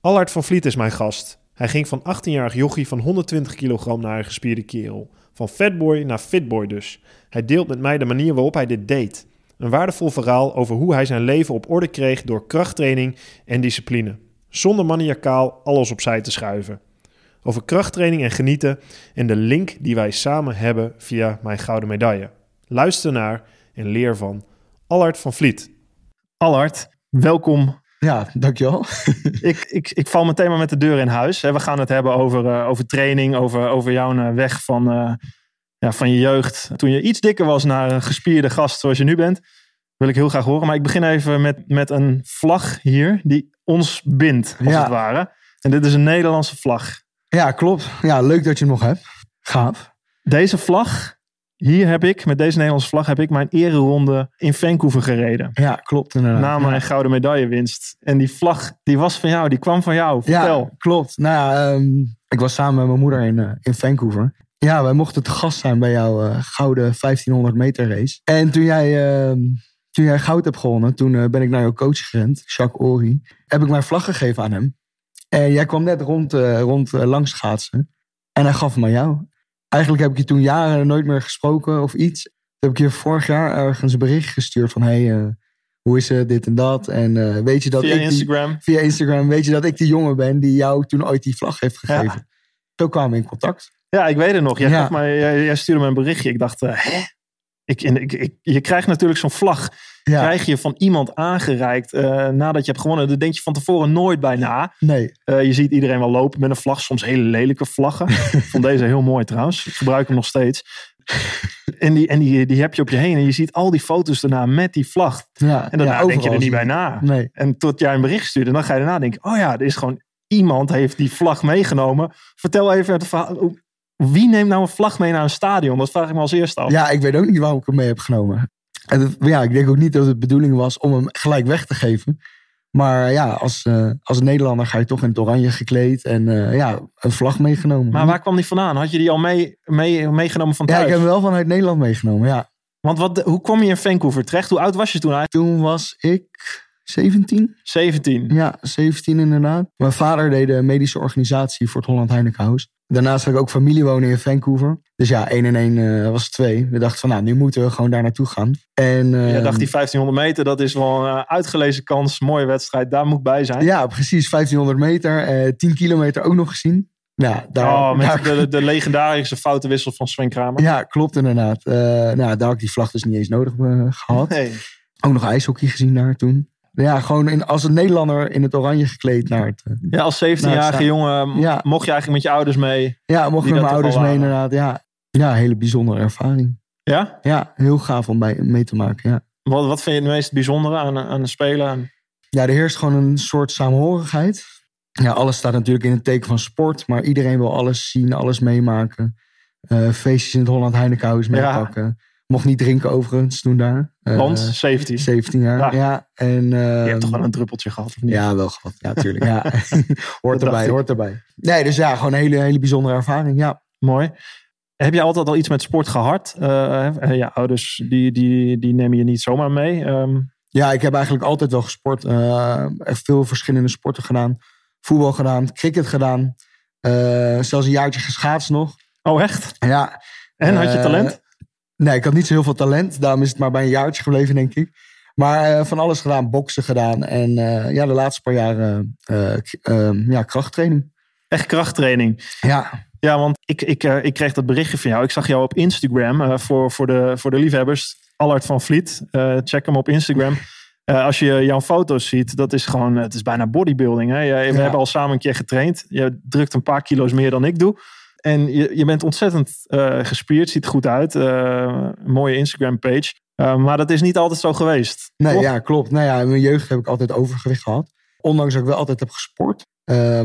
Allard van Vliet is mijn gast. Hij ging van 18-jarig jochie van 120 kilogram naar een gespierde kerel. Van fatboy naar fitboy dus. Hij deelt met mij de manier waarop hij dit deed. Een waardevol verhaal over hoe hij zijn leven op orde kreeg door krachttraining en discipline. Zonder maniakaal alles opzij te schuiven. Over krachttraining en genieten en de link die wij samen hebben via mijn gouden medaille. Luister naar en leer van Allard van Vliet. Allard, welkom. Ja, dankjewel. ik, ik, ik val meteen maar met de deur in huis. We gaan het hebben over, uh, over training, over, over jouw uh, weg van, uh, ja, van je jeugd. Toen je iets dikker was naar een gespierde gast zoals je nu bent. Wil ik heel graag horen. Maar ik begin even met, met een vlag hier die ons bindt, als ja. het ware. En dit is een Nederlandse vlag. Ja, klopt. Ja, leuk dat je hem nog hebt. Gaaf. Deze vlag hier heb ik, met deze Nederlandse vlag, heb ik mijn ereronde in Vancouver gereden. Ja, klopt inderdaad. Na mijn ja. gouden medaillewinst. En die vlag, die was van jou, die kwam van jou. Vertel. Ja, klopt. Nou ja, um, ik was samen met mijn moeder in, uh, in Vancouver. Ja, wij mochten te gast zijn bij jouw uh, gouden 1500 meter race. En toen jij, uh, toen jij goud hebt gewonnen, toen uh, ben ik naar jouw coach gerend, Jacques Ori. Heb ik mijn vlag gegeven aan hem. En jij kwam net rond, uh, rond langs schaatsen. En hij gaf hem aan jou. Eigenlijk heb ik je toen jaren nooit meer gesproken of iets. Toen heb ik je vorig jaar ergens een bericht gestuurd van... Hey, uh, hoe is het, dit en dat. En uh, weet je dat via ik Instagram. Die, via Instagram. Weet je dat ik die jongen ben die jou toen ooit die vlag heeft gegeven. Ja. Zo kwamen we in contact. Ja, ik weet het nog. Jij, ja. mij, jij, jij stuurde me een berichtje. Ik dacht, uh, hè? Ik, ik, ik, je krijgt natuurlijk zo'n vlag. Ja. Krijg je van iemand aangereikt uh, nadat je hebt gewonnen. Daar denk je van tevoren nooit bij na. Nee. Uh, je ziet iedereen wel lopen met een vlag. Soms hele lelijke vlaggen. Ik vond deze heel mooi trouwens. Ik gebruik hem nog steeds. En, die, en die, die heb je op je heen. En je ziet al die foto's daarna met die vlag. Ja, en daarna ja, denk je er niet bij na. Nee. En tot jij een bericht stuurde. Dan ga je daarna denken. Oh ja, er is gewoon iemand heeft die vlag meegenomen. Vertel even het verhaal. Wie neemt nou een vlag mee naar een stadion? Dat vraag ik me als eerste af. Ja, ik weet ook niet waarom ik hem mee heb genomen. En ja, ik denk ook niet dat het de bedoeling was om hem gelijk weg te geven. Maar ja, als, uh, als Nederlander ga je toch in het oranje gekleed en uh, ja, een vlag meegenomen. Maar waar kwam die vandaan? Had je die al mee, mee, meegenomen van thuis? Ja, ik heb hem wel vanuit Nederland meegenomen, ja. Want wat, hoe kwam je in Vancouver terecht? Hoe oud was je toen eigenlijk? Toen was ik 17. 17? Ja, 17 inderdaad. Mijn vader deed de medische organisatie voor het Holland Heinekenhuis. Daarnaast had ik ook familie wonen in Vancouver. Dus ja, 1 en 1 uh, was 2. We dachten van nou, nu moeten we gewoon daar naartoe gaan. En, uh, Je dacht die 1500 meter, dat is wel een uh, uitgelezen kans. Mooie wedstrijd, daar moet bij zijn. Ja, precies. 1500 meter. 10 kilometer ook nog gezien. Nou, daar, oh, met daar, de, de, legendarische foute wissel van Sven Kramer. Ja, klopt inderdaad. nou, daar had ik die vlag dus niet eens nodig gehad. Nee. Ook nog ijshockey gezien daar toen. Ja, gewoon in, als een Nederlander in het oranje gekleed naar het. Ja, als 17-jarige jongen ja. mocht je eigenlijk met je ouders mee. Ja, mocht met mijn ouders mee inderdaad. Ja. ja, hele bijzondere ervaring. Ja? Ja, heel gaaf om bij, mee te maken. Ja. Wat, wat vind je het meest bijzondere aan, aan de spelen? Ja, er heerst gewoon een soort samenhorigheid. Ja, alles staat natuurlijk in het teken van sport, maar iedereen wil alles zien, alles meemaken. Uh, feestjes in het Holland Heinekenhuis meepakken. Mocht niet drinken overigens toen daar. Want? Uh, 17? 17 jaar, ja. ja. En, je hebt toch wel een druppeltje gehad, of niet? Ja, wel gehad. Ja, natuurlijk. Ja. hoort erbij, hoort erbij. Nee, dus ja, gewoon een hele, hele bijzondere ervaring, ja. Mooi. Heb je altijd al iets met sport gehad? Uh, ja, ouders die, die, die nemen je niet zomaar mee. Um... Ja, ik heb eigenlijk altijd wel gesport. Uh, echt veel verschillende sporten gedaan. Voetbal gedaan, cricket gedaan. Uh, zelfs een jaartje geschaatst nog. Oh, echt? Ja. En, had je talent? Nee, ik had niet zo heel veel talent. Daarom is het maar bij een jaartje gebleven, denk ik. Maar uh, van alles gedaan, boksen gedaan. En uh, ja, de laatste paar jaren uh, ja, krachttraining. Echt krachttraining? Ja. Ja, want ik, ik, ik kreeg dat berichtje van jou. Ik zag jou op Instagram voor, voor, de, voor de liefhebbers. Allard van Vliet. check hem op Instagram. als je jouw foto's ziet, dat is gewoon, het is bijna bodybuilding. Hè? We ja. hebben al samen een keer getraind. Je drukt een paar kilo's meer dan ik doe. En je, je bent ontzettend uh, gespierd, ziet goed uit. Uh, een mooie Instagram page. Uh, maar dat is niet altijd zo geweest. Nee, ja, klopt. Nou ja, in mijn jeugd heb ik altijd overgewicht gehad. Ondanks dat ik wel altijd heb gesport.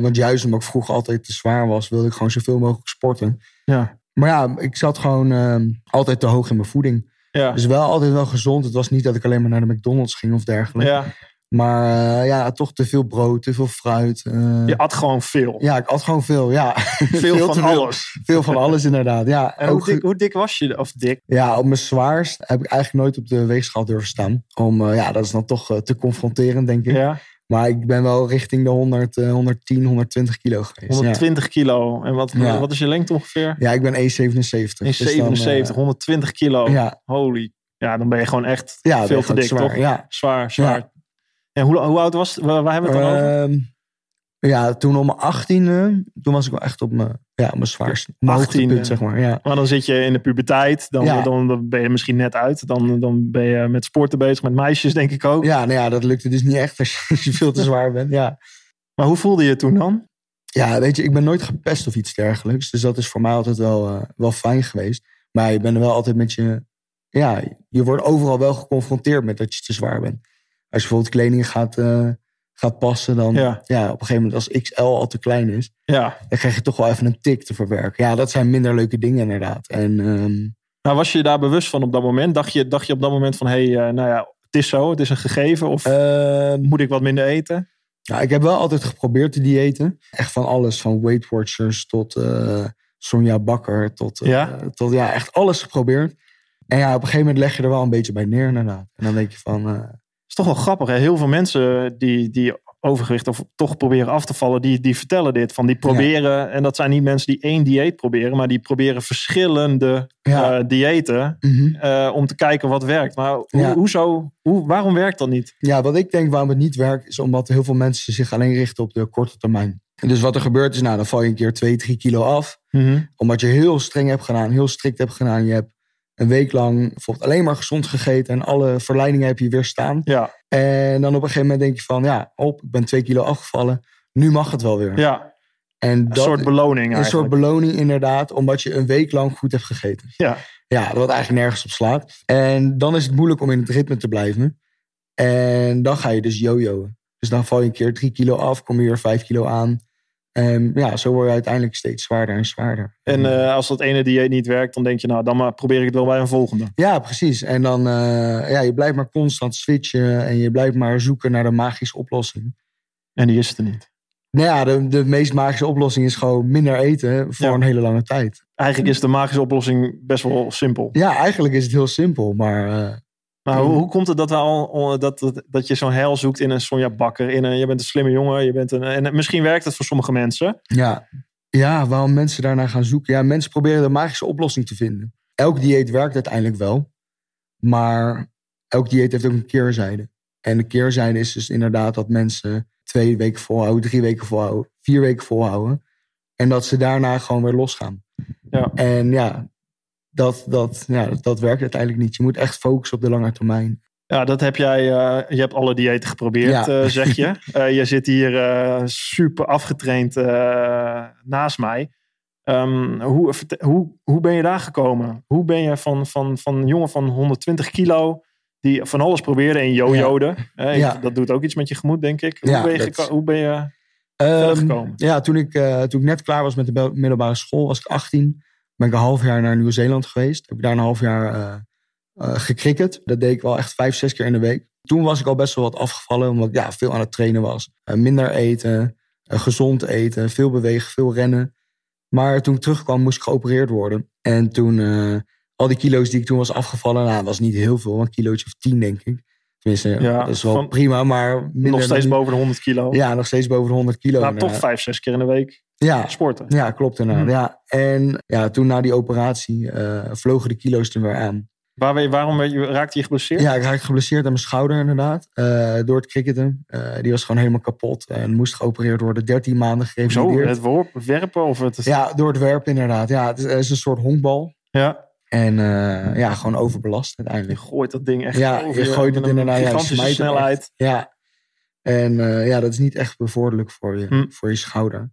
want juist omdat ik vroeger altijd te zwaar was, wilde ik gewoon zoveel mogelijk sporten. Ja. Maar ja, ik zat gewoon altijd te hoog in mijn voeding. Ja. Dus wel altijd wel gezond. Het was niet dat ik alleen maar naar de McDonald's ging of dergelijke. Ja. Maar uh, ja, toch te veel brood, te veel fruit. Uh, je at gewoon veel. Ja, ik at gewoon veel, ja. Veel, veel van alles. Veel, van alles inderdaad, ja. En hoe dik, hoe dik, was je? Of dik? Ja, op mijn zwaarst heb ik eigenlijk nooit op de weegschaal durven staan. Om, uh, ja, dat is dan toch te confronterend, denk ik. Ja. Maar ik ben wel richting de 100, eh, 110, 120 kilo geweest. Ja. 120 kilo. En wat, Ja. wat is je lengte ongeveer? Ja, ik ben 1,77. In dus dan, 77, 120 kilo. eh, ja, Holy. Ja, dan ben je gewoon echt ja veel te dik, zwaar. toch? Ja. Zwaar, zwaar. En hoe, hoe oud was het? Waar, waar hebben we het dan over? Ehm, ja, toen om mijn 18e, toen was ik wel echt op mijn, ja, op mijn zwaarste. Mijn 18e. hoogtepunt, zeg maar. Ja. Maar dan zit je in de puberteit. Dan, Ja. dan, dan ben je misschien net uit. Dan, dan ben je met sporten bezig. Met meisjes, denk ik ook. ja, nou ja, dat lukte dus niet echt als je, veel te zwaar bent. Ja. Maar hoe voelde je je toen dan? ja, weet je, ik ben nooit gepest of iets dergelijks. Dus dat is voor mij altijd wel, eh, wel fijn geweest. Maar je bent er wel altijd met je... Ja, je wordt overal wel geconfronteerd met dat je te zwaar bent. Als je bijvoorbeeld kleding gaat, eh, gaat passen, dan... Ja. Ja. op een gegeven moment als XL al te klein is... Ja. dan krijg je toch wel even een tik te verwerken. Ja, dat zijn minder leuke dingen inderdaad. En ehm, Nou, was je je daar bewust van op dat moment? Dacht je, dacht je op dat moment van... Hé, hey, eh, nou ja, het is zo. Het is een gegeven. Of ehm, moet ik wat minder eten? Ja, ik heb wel altijd geprobeerd te diëten. Echt van alles. Van Weight Watchers tot eh, Sonja Bakker. Tot, Ja? tot ja, echt alles geprobeerd. En ja, op een gegeven moment leg je er wel een beetje bij neer inderdaad. En dan denk je van... is toch wel grappig. Hè? Heel veel mensen die, die overgewicht of toch proberen af te vallen, die, die vertellen dit. Van die proberen, en dat zijn niet mensen die één dieet proberen, maar die proberen verschillende Ja. eh, diëten mhm. eh, om te kijken wat werkt. Maar hoe, Ja. hoezo, hoe, waarom werkt dat niet? Ja, wat ik denk waarom het niet werkt, is omdat heel veel mensen zich alleen richten op de korte termijn. En dus wat er gebeurt is, nou, dan val je een keer 2, 3 kilo af. Omdat je heel streng hebt gedaan, heel strikt hebt gedaan. Je hebt een week lang bijvoorbeeld alleen maar gezond gegeten en alle verleidingen heb je weerstaan. Ja, En dan op een gegeven moment denk je van, ja, op, ik ben twee kilo afgevallen. Nu mag het wel weer. ja en een dat, soort beloning een eigenlijk. soort beloning inderdaad, omdat je een week lang goed hebt gegeten. ja. Ja, wat eigenlijk nergens op slaat. En dan is het moeilijk om in het ritme te blijven. En dan ga je dus jojoen. Dus dan val je een keer drie kilo af, kom je weer vijf kilo aan. En ja, zo word je uiteindelijk steeds zwaarder en zwaarder. En eh, als dat ene dieet niet werkt, dan denk je, nou, dan maar probeer ik het wel bij een volgende. Ja, precies. En dan, eh ja, je blijft maar constant switchen en je blijft maar zoeken naar de magische oplossing. En die is het er niet. Nou ja, de, de meest magische oplossing is gewoon minder eten voor Ja. een hele lange tijd. Eigenlijk is de magische oplossing best wel simpel. Ja, eigenlijk is het heel simpel, maar eh, Maar hoe, hoe komt het dat, we al, dat, dat, dat je zo'n heil zoekt in een Sonja Bakker? In een, je bent een slimme jongen. Je bent een, en misschien werkt het voor sommige mensen. ja. ja, waarom mensen daarnaar gaan zoeken? Ja, mensen proberen de magische oplossing te vinden. Elk dieet werkt uiteindelijk wel, maar elk dieet heeft ook een keerzijde. En de keerzijde is dus inderdaad dat mensen twee weken volhouden, drie weken volhouden, vier weken volhouden. En dat ze daarna gewoon weer losgaan. Ja. En ja, dat, dat, ja, dat werkt uiteindelijk niet. Je moet echt focussen op de lange termijn. Ja, dat heb jij. eh, je hebt alle diëten geprobeerd, Ja. eh, zeg je. Eh, je zit hier super afgetraind naast mij. Ehm, hoe, hoe, hoe ben je daar gekomen? Hoe ben je van, van, van een jongen van 120 kilo, die van alles probeerde en jojoden. Eh, Ja. Dat doet ook iets met je gemoed, denk ik. Hoe, Ja, ben, je dat- hoe ben je Ehm, gekomen? ja, toen ik, toen ik net klaar was met de middelbare school, was ik 18. Ben ik een half jaar naar Nieuw-Zeeland geweest. Heb ik daar een half jaar gecricket. Dat deed ik wel echt vijf, zes keer in de week. Toen was ik al best wel wat afgevallen, omdat ik ja, veel aan het trainen was. Eh, minder eten, gezond eten, veel bewegen, veel rennen. Maar toen ik terugkwam, moest ik geopereerd worden. En toen, al die kilo's die ik toen was afgevallen, nou, was niet heel veel, een kilootje of tien, denk ik. Tenminste, Ja, dat is wel prima, maar Nog steeds boven de 100 kilo. Ja, nog steeds boven de 100 kilo. maar toch vijf, zes keer in de week Ja, sporten. ja, klopt inderdaad. Hm. Ja. En ja, toen na die operatie eh, vlogen de kilo's er weer aan. Waar, je- waarom je, raakte je geblesseerd? Ja, ik raakte geblesseerd aan mijn schouder inderdaad. eh, door het cricketen. Eh, die was gewoon helemaal kapot en moest geopereerd worden. 13 maanden Zo, gerevalideerd. het werpen of het... Ja, door het werpen inderdaad. Ja, het is, het is een soort honkbal. ja. En ja, gewoon overbelast Je uiteindelijk. gooit dat ding echt Ja, over je gooit met het inderdaad. Ja, je gigantische snelheid. Ja. En ja, dat is niet echt bevorderlijk voor je, Hm. voor je schouder.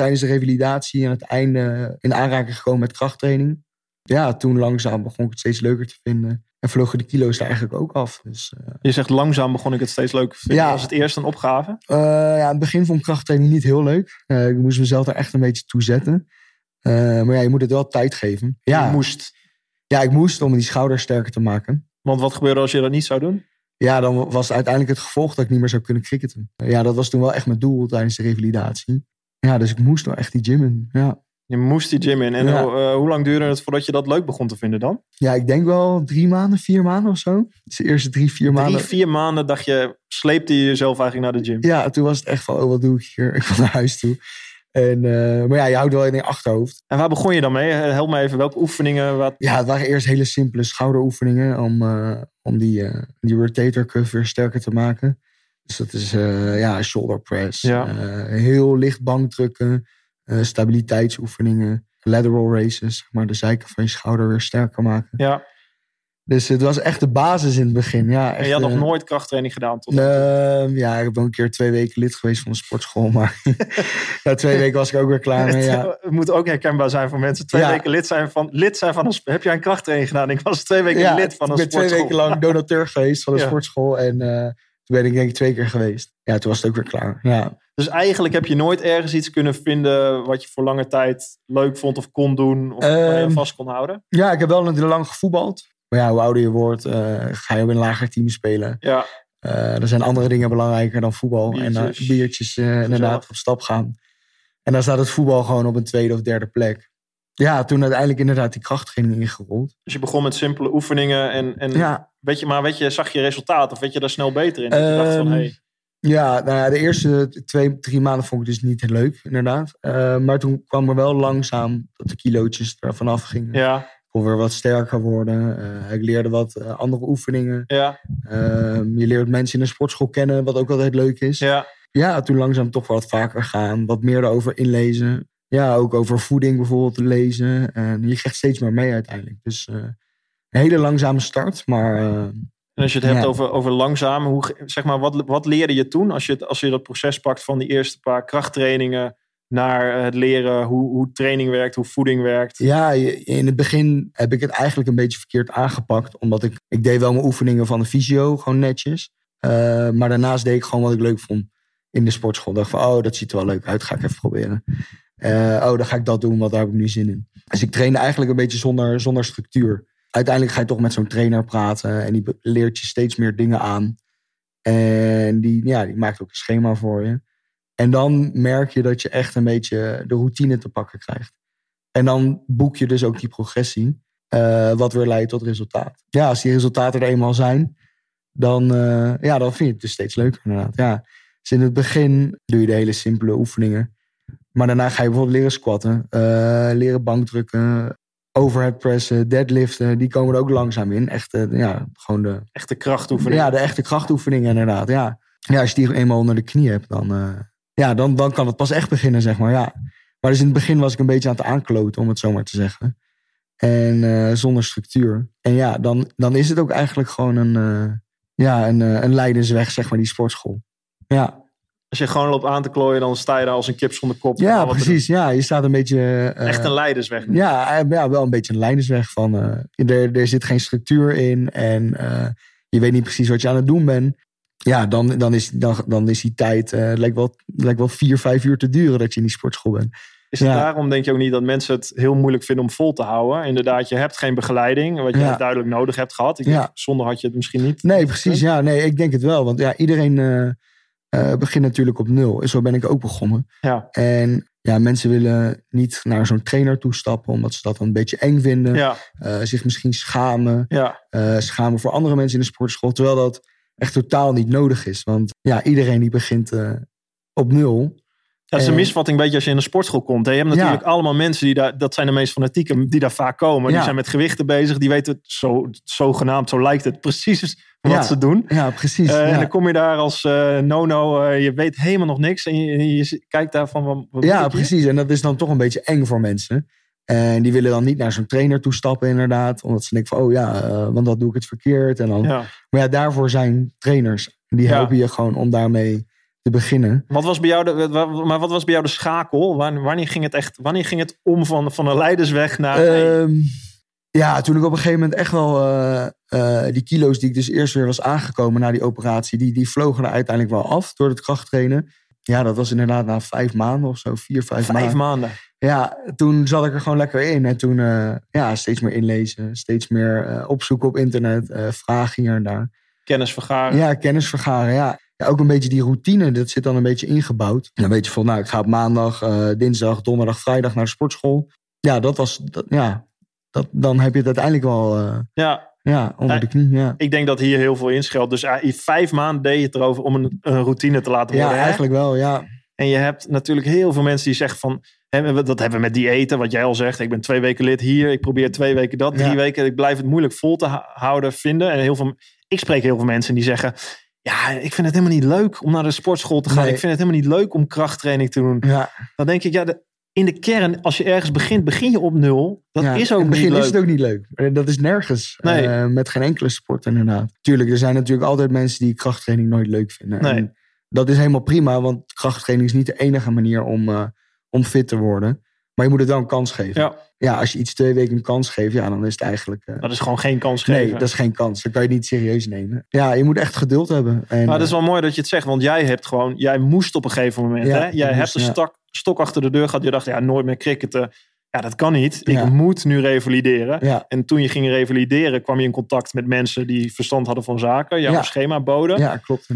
Tijdens de revalidatie en het einde in aanraking gekomen met krachttraining. Ja, toen langzaam begon ik het steeds leuker te vinden. En vlogen de kilo's er eigenlijk ook af. Dus eh, Je zegt langzaam begon ik het steeds leuker te vinden. Ja. Was het eerst een opgave? eh, ja, in het begin vond ik krachttraining niet heel leuk. Eh, ik moest mezelf er echt een beetje toe zetten. Eh, maar ja, je moet het wel tijd geven. Ja, Je moest. ja, ik moest om die schouder sterker te maken. Want wat gebeurde als je dat niet zou doen? Ja, dan was uiteindelijk het gevolg dat ik niet meer zou kunnen cricketen. Ja, dat was toen wel echt mijn doel tijdens de revalidatie. Ja, dus ik moest wel echt die gym in. Ja, Je moest die gym in. En Ja. hoe, eh, hoe lang duurde het voordat je dat leuk begon te vinden dan? Ja, ik denk wel drie maanden, vier maanden of zo. Dus de eerste drie, vier maanden. Drie, vier maanden dacht je, sleepte je jezelf eigenlijk naar de gym. Ja, toen was het echt van, oh, wat doe ik hier? Ik wil naar huis toe. En, eh, maar ja, je houdt wel in je achterhoofd. En waar begon je dan mee? Help me even, welke oefeningen? Wat... Ja, het waren eerst hele simpele schouderoefeningen om, eh, om die, eh, die rotator cuff weer sterker te maken. Dus dat is eh, ja, shoulder press, Ja. eh, heel licht bankdrukken, eh, stabiliteitsoefeningen, lateral races, zeg maar de zijkant van je schouder weer sterker maken. Ja, Dus het was echt de basis in het begin. Ja, en je had nog nooit krachttraining gedaan tot ja, ik wel een keer twee weken lid geweest van de sportschool. Maar na twee weken was ik ook weer klaar mee. Ja. Het moet ook herkenbaar zijn voor mensen. Twee Ja. weken lid zijn van, lid zijn van een... Heb jij een krachttraining gedaan? Ik was twee weken Ja, lid van ik een ben twee sportschool. weken lang donateur geweest van de Ja. sportschool. En toen ben ik denk ik twee keer geweest. Ja, toen was het ook weer klaar. Ja, Dus eigenlijk heb je nooit ergens iets kunnen vinden... wat je voor lange tijd leuk vond of kon doen... of waar je Ehm, vast kon houden? ja ik heb wel natuurlijk lang gevoetbald. Maar ja, hoe ouder je wordt, eh, ga je ook in een lager team spelen. Ja, Eh, er zijn andere dingen belangrijker dan voetbal. En Biertjes. dan biertjes eh, inderdaad op stap gaan. En dan staat het voetbal gewoon op een tweede of derde plek. Ja, toen uiteindelijk inderdaad die krachttraining ingerold. dus je begon met simpele oefeningen. En, en Ja, weet je, maar weet je, zag je resultaat? Of weet je daar snel beter in? Dat je dacht van, Ehm, hey, Ja, nou ja, de eerste twee, drie maanden vond ik dus niet heel leuk, inderdaad. Eh, maar toen kwam er wel langzaam dat de kilootjes er vanaf gingen. ja, Ik kon weer wat sterker worden. Eh, ik leerde wat eh, andere oefeningen. ja, Ehm, je leert mensen in de sportschool kennen, wat ook altijd leuk is. Ja. ja. toen langzaam toch wat vaker gaan. Wat meer erover inlezen. Ja, ook over voeding bijvoorbeeld te lezen. En je krijgt steeds meer mee uiteindelijk. Dus eh, een hele langzame start, maar... eh, En als je het hebt Ja. over, over langzaam, hoe, zeg maar, wat, wat leerde je toen als je, het- als je dat proces pakt van die eerste paar krachttrainingen naar het leren hoe, hoe training werkt, hoe voeding werkt? Ja, in het begin heb ik het eigenlijk een beetje verkeerd aangepakt. Omdat ik, ik deed wel mijn oefeningen van de fysio, gewoon netjes. Eh, maar daarnaast deed ik gewoon wat ik leuk vond in de sportschool. Ik dacht van, oh, dat ziet er wel leuk uit, ga ik even proberen. Eh, oh, dan ga ik dat doen, want daar heb ik nu zin in. Dus ik trainde eigenlijk een beetje zonder, zonder structuur. Uiteindelijk ga je toch met zo'n trainer praten en die leert je steeds meer dingen aan. En die, ja, die maakt ook een schema voor je. En dan merk je dat je echt een beetje de routine te pakken krijgt. En dan boek je dus ook die progressie, eh, wat weer leidt tot resultaat. Ja, als die resultaten er eenmaal zijn, dan, eh, ja, dan vind je het dus steeds leuker inderdaad. Ja. Dus in het begin doe je de hele simpele oefeningen. Maar daarna ga je bijvoorbeeld leren squatten, eh, leren bankdrukken, overhead pressen, deadliften. Die komen er ook langzaam in. Echt, ja, gewoon de, Echte krachtoefening. ja, de echte krachtoefeningen inderdaad. Ja. ja, als je die eenmaal onder de knie hebt, dan, eh, ja, dan, dan kan het pas echt beginnen, zeg maar. Ja. Maar dus in het begin was ik een beetje aan het aankloten, om het zo maar te zeggen. En eh, zonder structuur. En ja, dan, dan is het ook eigenlijk gewoon een, ja, een, een leidensweg, zeg maar, die sportschool. Ja, Als je gewoon loopt aan te klooien, dan sta je daar als een kip zonder kop. ja precies. Ja, je staat een beetje... eh, Echt een leidersweg. Ja, eh, ja, wel een beetje een leidersweg van. eh, er, er zit geen structuur in en je weet niet precies wat je aan het doen bent. Ja, dan, dan, is, dan, dan is die tijd. het lijkt wel, lijkt wel vier, vijf uur te duren dat je in die sportschool bent. Is het Ja. daarom denk je ook niet dat mensen het heel moeilijk vinden om vol te houden? Inderdaad, je hebt geen begeleiding, wat je Ja. duidelijk nodig hebt gehad. Ik Ja. zonder had je het misschien niet. Nee, precies. Ja, nee, ik denk het wel. Want ja, iedereen eh, begint natuurlijk op nul. En zo ben ik ook begonnen. Ja, En ja, mensen willen niet naar zo'n trainer toestappen, omdat ze dat dan een beetje eng vinden. ja, Eh, zich misschien schamen. ja. eh, schamen voor andere mensen in de sportschool. Terwijl dat echt totaal niet nodig is. Want ja, iedereen die begint op nul. Dat is een Eh, misvatting, een beetje als je in een sportschool komt. hè. Je hebt natuurlijk allemaal mensen die daar, dat zijn de meest fanatieken, die daar vaak komen. Die zijn met gewichten bezig, die weten het zo, zogenaamd, zo lijkt het, precies wat Ja. ze doen. Ja, precies. Eh, En dan kom je daar als eh, no-no, je weet helemaal nog niks. En je, je kijkt daar van, wat, wat ja, precies. En dat is dan toch een beetje eng voor mensen. En die willen dan niet naar zo'n trainer toestappen, inderdaad. Omdat ze denken van, oh ja, want dat doe ik het verkeerd. En dan. Maar ja, daarvoor zijn trainers. Die helpen je gewoon om daarmee te beginnen. Wat was bij jou de, maar wat was bij jou de schakel? Wanneer, ging het echt, wanneer ging het om van, van een leidersweg naar... Ehm, ja, toen ik op een gegeven moment echt wel eh, eh, die kilo's die ik dus eerst weer was aangekomen na die operatie, die, die vlogen er uiteindelijk wel af door het krachttrainen. Ja, dat was inderdaad na vijf maanden of zo, vier, vijf, vijf maanden. maanden. Ja, toen zat ik er gewoon lekker in. En toen eh, ja, steeds meer inlezen, steeds meer opzoeken op internet, vragen hier en daar. Kennis vergaren. Ja, kennis vergaren, ja. Ja, ook een beetje die routine, dat zit dan een beetje ingebouwd. En dan weet je van, nou, ik ga op maandag, eh, dinsdag, donderdag, vrijdag naar de sportschool. Ja, dat was, dat, ja, dat, dan heb je het uiteindelijk wel eh, Ja, ja, onder Eh, de knie. Ja, ik denk dat hier heel veel inschelt. Dus uh, in vijf maanden deed je het erover om een, een routine te laten ja worden. hè? eigenlijk wel, ja. En je hebt natuurlijk heel veel mensen die zeggen van... Hè, we- dat hebben we met diëten, wat jij al zegt. Ik ben twee weken lid hier. Ik probeer twee weken dat, drie Ja. weken. Ik blijf het moeilijk vol te hou- houden vinden. En heel veel, ik spreek heel veel mensen die zeggen... Ja, ik vind het helemaal niet leuk om naar de sportschool te gaan. Nee. Ik vind het helemaal niet leuk om krachttraining te doen. ja. Dan denk ik, ja, de- in de kern, als je ergens begint, begin je op nul. Dat Ja, is ook in het niet begin leuk. is het ook niet leuk. Eh, Dat is nergens. Nee. Eh, met geen enkele sport inderdaad. Tuurlijk, er zijn natuurlijk altijd mensen die krachttraining nooit leuk vinden. Nee. En dat is helemaal prima, want krachttraining is niet de enige manier om, eh, om fit te worden. Maar je moet het wel een kans geven. Ja, Ja, als je iets twee weken een kans geeft, ja, dan is het eigenlijk... eh, dat is gewoon geen kans geven. nee, dat is geen kans. Dan kan je niet serieus nemen. Ja, je moet echt geduld hebben. En, Maar het is eh, wel mooi dat je het zegt, want jij hebt gewoon, jij moest op een gegeven moment, Ja, hè? Jij hebt een ja. stok, stok achter de deur gehad. Je dacht, ja, nooit meer cricketen. Ja, dat kan niet. Ik Ja. moet nu revalideren. ja, En toen je ging revalideren, kwam je in contact met mensen die verstand hadden van zaken, jouw Ja. schema boden. ja, klopt.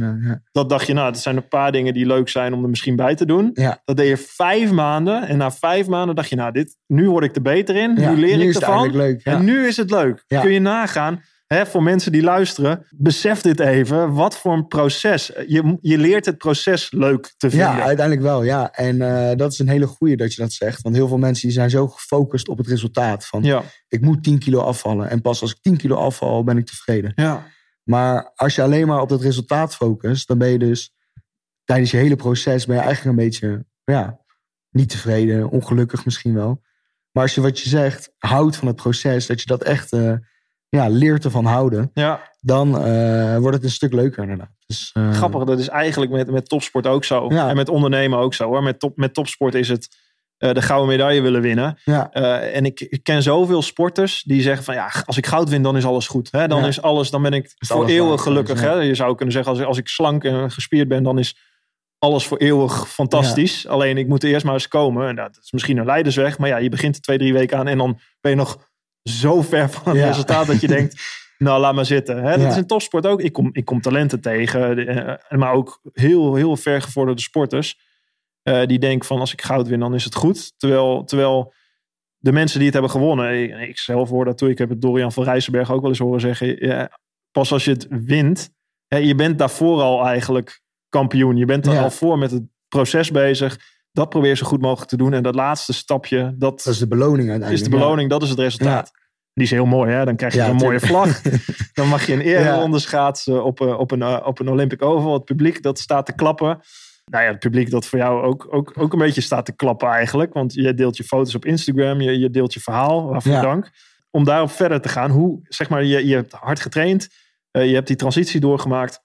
Dat dacht je, nou, dat zijn een paar dingen die leuk zijn om er misschien bij te doen. Dat deed je vijf maanden. En na vijf maanden dacht je, nou, dit, nu word ik er beter in. Nu leer nu ik ervan. En nu is het leuk. Kun je nagaan, voor mensen die luisteren, besef dit even. Wat voor een proces. Je, je leert het proces leuk te vinden. Ja, uiteindelijk wel, ja. En eh, dat is een hele goeie dat je dat zegt. Want heel veel mensen die zijn zo gefocust op het resultaat. Van, ja. ik moet 10 kilo afvallen. En pas als ik 10 kilo afval, ben ik tevreden. ja. Maar als je alleen maar op dat resultaat focust, dan ben je dus tijdens je hele proces ben je eigenlijk een beetje ja, niet tevreden, ongelukkig misschien wel. Maar als je wat je zegt, houdt van het proces, dat je dat echt eh, ja, leert ervan houden, ja. dan eh, wordt het een stuk leuker inderdaad. Dus, eh, Grappig, dat is eigenlijk met, met topsport ook zo. Ja. En met ondernemen ook zo. Hoor. Met, top, met topsport is het eh, de gouden medaille willen winnen. Ja, en ik, ik ken zoveel sporters die zeggen van ja, als ik goud win, dan is alles goed. Hè? Dan Ja. is alles, dan ben ik voor eeuwig gelukkig. Hè? Je zou kunnen zeggen, als, als ik slank en gespierd ben, dan is alles voor eeuwig fantastisch. Alleen ik moet er eerst maar eens komen. En dat is misschien een leidersweg. Maar ja, je begint er twee, drie weken aan en dan ben je nog zo ver van het Ja. resultaat dat je denkt, nou laat maar zitten. Hè? Dat Ja. is in topsport ook. Ik kom, ik kom talenten tegen, eh, maar ook heel, heel ver gevorderde sporters. eh, die denken van als ik goud win, dan is het goed. Terwijl, terwijl de mensen die het hebben gewonnen, ik, ik zelf hoor dat toe. Ik heb het Dorian van Rijssenberg ook wel eens horen zeggen. ja, pas als je het wint, hè, je bent daarvoor al eigenlijk kampioen. Je bent er Ja. al voor met het proces bezig. Dat probeer je zo goed mogelijk te doen. En dat laatste stapje, dat, dat is de beloning uiteindelijk. is de beloning, dat is het resultaat. Die is heel mooi, hè? Dan krijg je Ja, een mooie vlag. Dan mag je een ereronde schaatsen op, eh, op, een, eh, op een Olympic Oval. Het publiek dat staat te klappen. Nou ja, het publiek dat voor jou ook, ook, ook een beetje staat te klappen eigenlijk. Want je deelt je foto's op Instagram, je, je deelt je verhaal, waarvoor dank. Om daarop verder te gaan. Hoe, zeg maar, je, je hebt hard getraind. eh, je hebt die transitie doorgemaakt.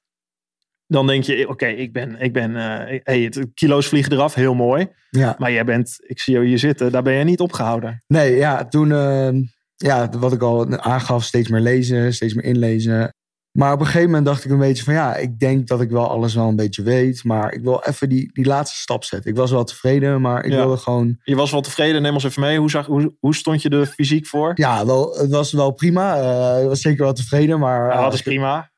Dan denk je, oké, ik ben, ik ben eh, hey, het, kilo's vliegen eraf, heel mooi. Ja. Maar jij bent, ik zie jou hier zitten, daar ben je niet opgehouden. Nee, ja, toen, eh, ja, wat ik al aangaf, steeds meer lezen, steeds meer inlezen. Maar op een gegeven moment dacht ik een beetje van, ja, ik denk dat ik wel alles wel een beetje weet. Maar ik wil even die, die laatste stap zetten. Ik was wel tevreden, maar ik Ja. wilde gewoon, Je was wel tevreden, neem ons even mee. Hoe, zag, hoe, hoe stond je er fysiek voor? ja, wel, het was wel prima. Eh, ik was zeker wel tevreden, maar... Ja, eh, dat is prima.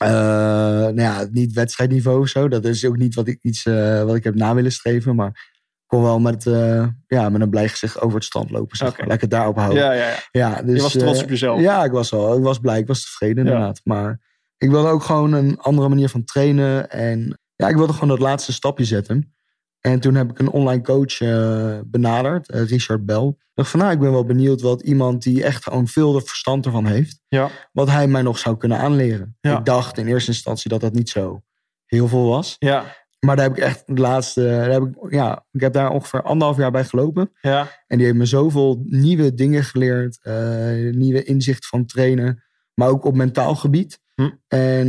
Eh, nou ja, niet wedstrijdniveau of zo. Dat is ook niet wat ik, iets, eh, wat ik heb na willen streven. Maar ik kon wel met, eh, ja, met een blij gezicht over het strand lopen. Zeg ik het daarop houden. Ja, ja, ja. Ja, dus, je was trots op jezelf. Ja, ik was wel. Ik was blij. Ik was tevreden Ja. inderdaad. Maar ik wilde ook gewoon een andere manier van trainen. En ja, ik wilde gewoon dat laatste stapje zetten. En toen heb ik een online coach eh, benaderd, eh, Richard Bell. Ik dacht van, nou, ik ben wel benieuwd wat iemand die echt gewoon veel de verstand ervan heeft, Ja. wat hij mij nog zou kunnen aanleren. Ja. Ik dacht in eerste instantie dat dat niet zo heel veel was. Ja. Maar daar heb ik echt het laatste, daar heb ik, ja, ik heb daar ongeveer anderhalf jaar bij gelopen. Ja. En die heeft me zoveel nieuwe dingen geleerd. eh, nieuwe inzicht van trainen. Maar ook op mentaal gebied. Hm. En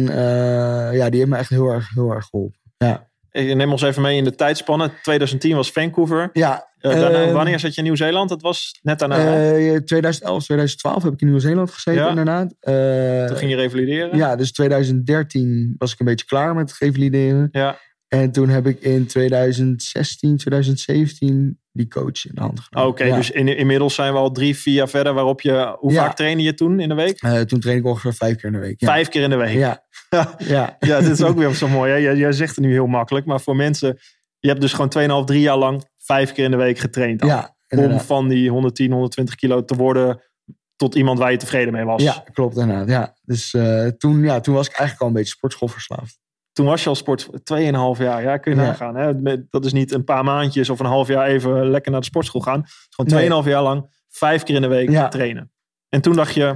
ja, die heeft me echt heel erg, heel erg geholpen. Ja, Ik neem ons even mee in de tijdspannen. 2010 was Vancouver. ja Eh, daarna, eh, wanneer zat je in Nieuw-Zeeland? Dat was net daarna. hè? eh, 2011, 2012 heb ik in Nieuw-Zeeland gezeten Ja. inderdaad. Eh, Toen ging je revalideren. ja, dus 2013 was ik een beetje klaar met revalideren. Ja. En toen heb ik in 2016, 2017 die coach in de hand genomen. Oké, Ja. dus in, inmiddels zijn we al drie, vier jaar verder. Waarop je, hoe Ja. vaak trainde je toen in de week? Eh, toen train ik ongeveer vijf keer in de week. Vijf keer in de week. Ja, Ja, Ja, dit is ook weer zo mooi. Hè? Jij, jij zegt het nu heel makkelijk, maar voor mensen... Je hebt dus gewoon 2,5, 3 jaar lang vijf keer in de week getraind. ja, om van die 110, 120 kilo te worden tot iemand waar je tevreden mee was. Ja, klopt inderdaad. Ja. Dus eh, toen, ja, toen was ik eigenlijk al een beetje sportschoolverslaafd. Toen was je al sport 2,5 jaar. Ja, kun je Ja. nagaan. Hè? Dat is niet een paar maandjes of een half jaar even lekker naar de sportschool gaan. Gewoon 2,5 jaar lang vijf keer in de week Ja. trainen. En toen dacht je,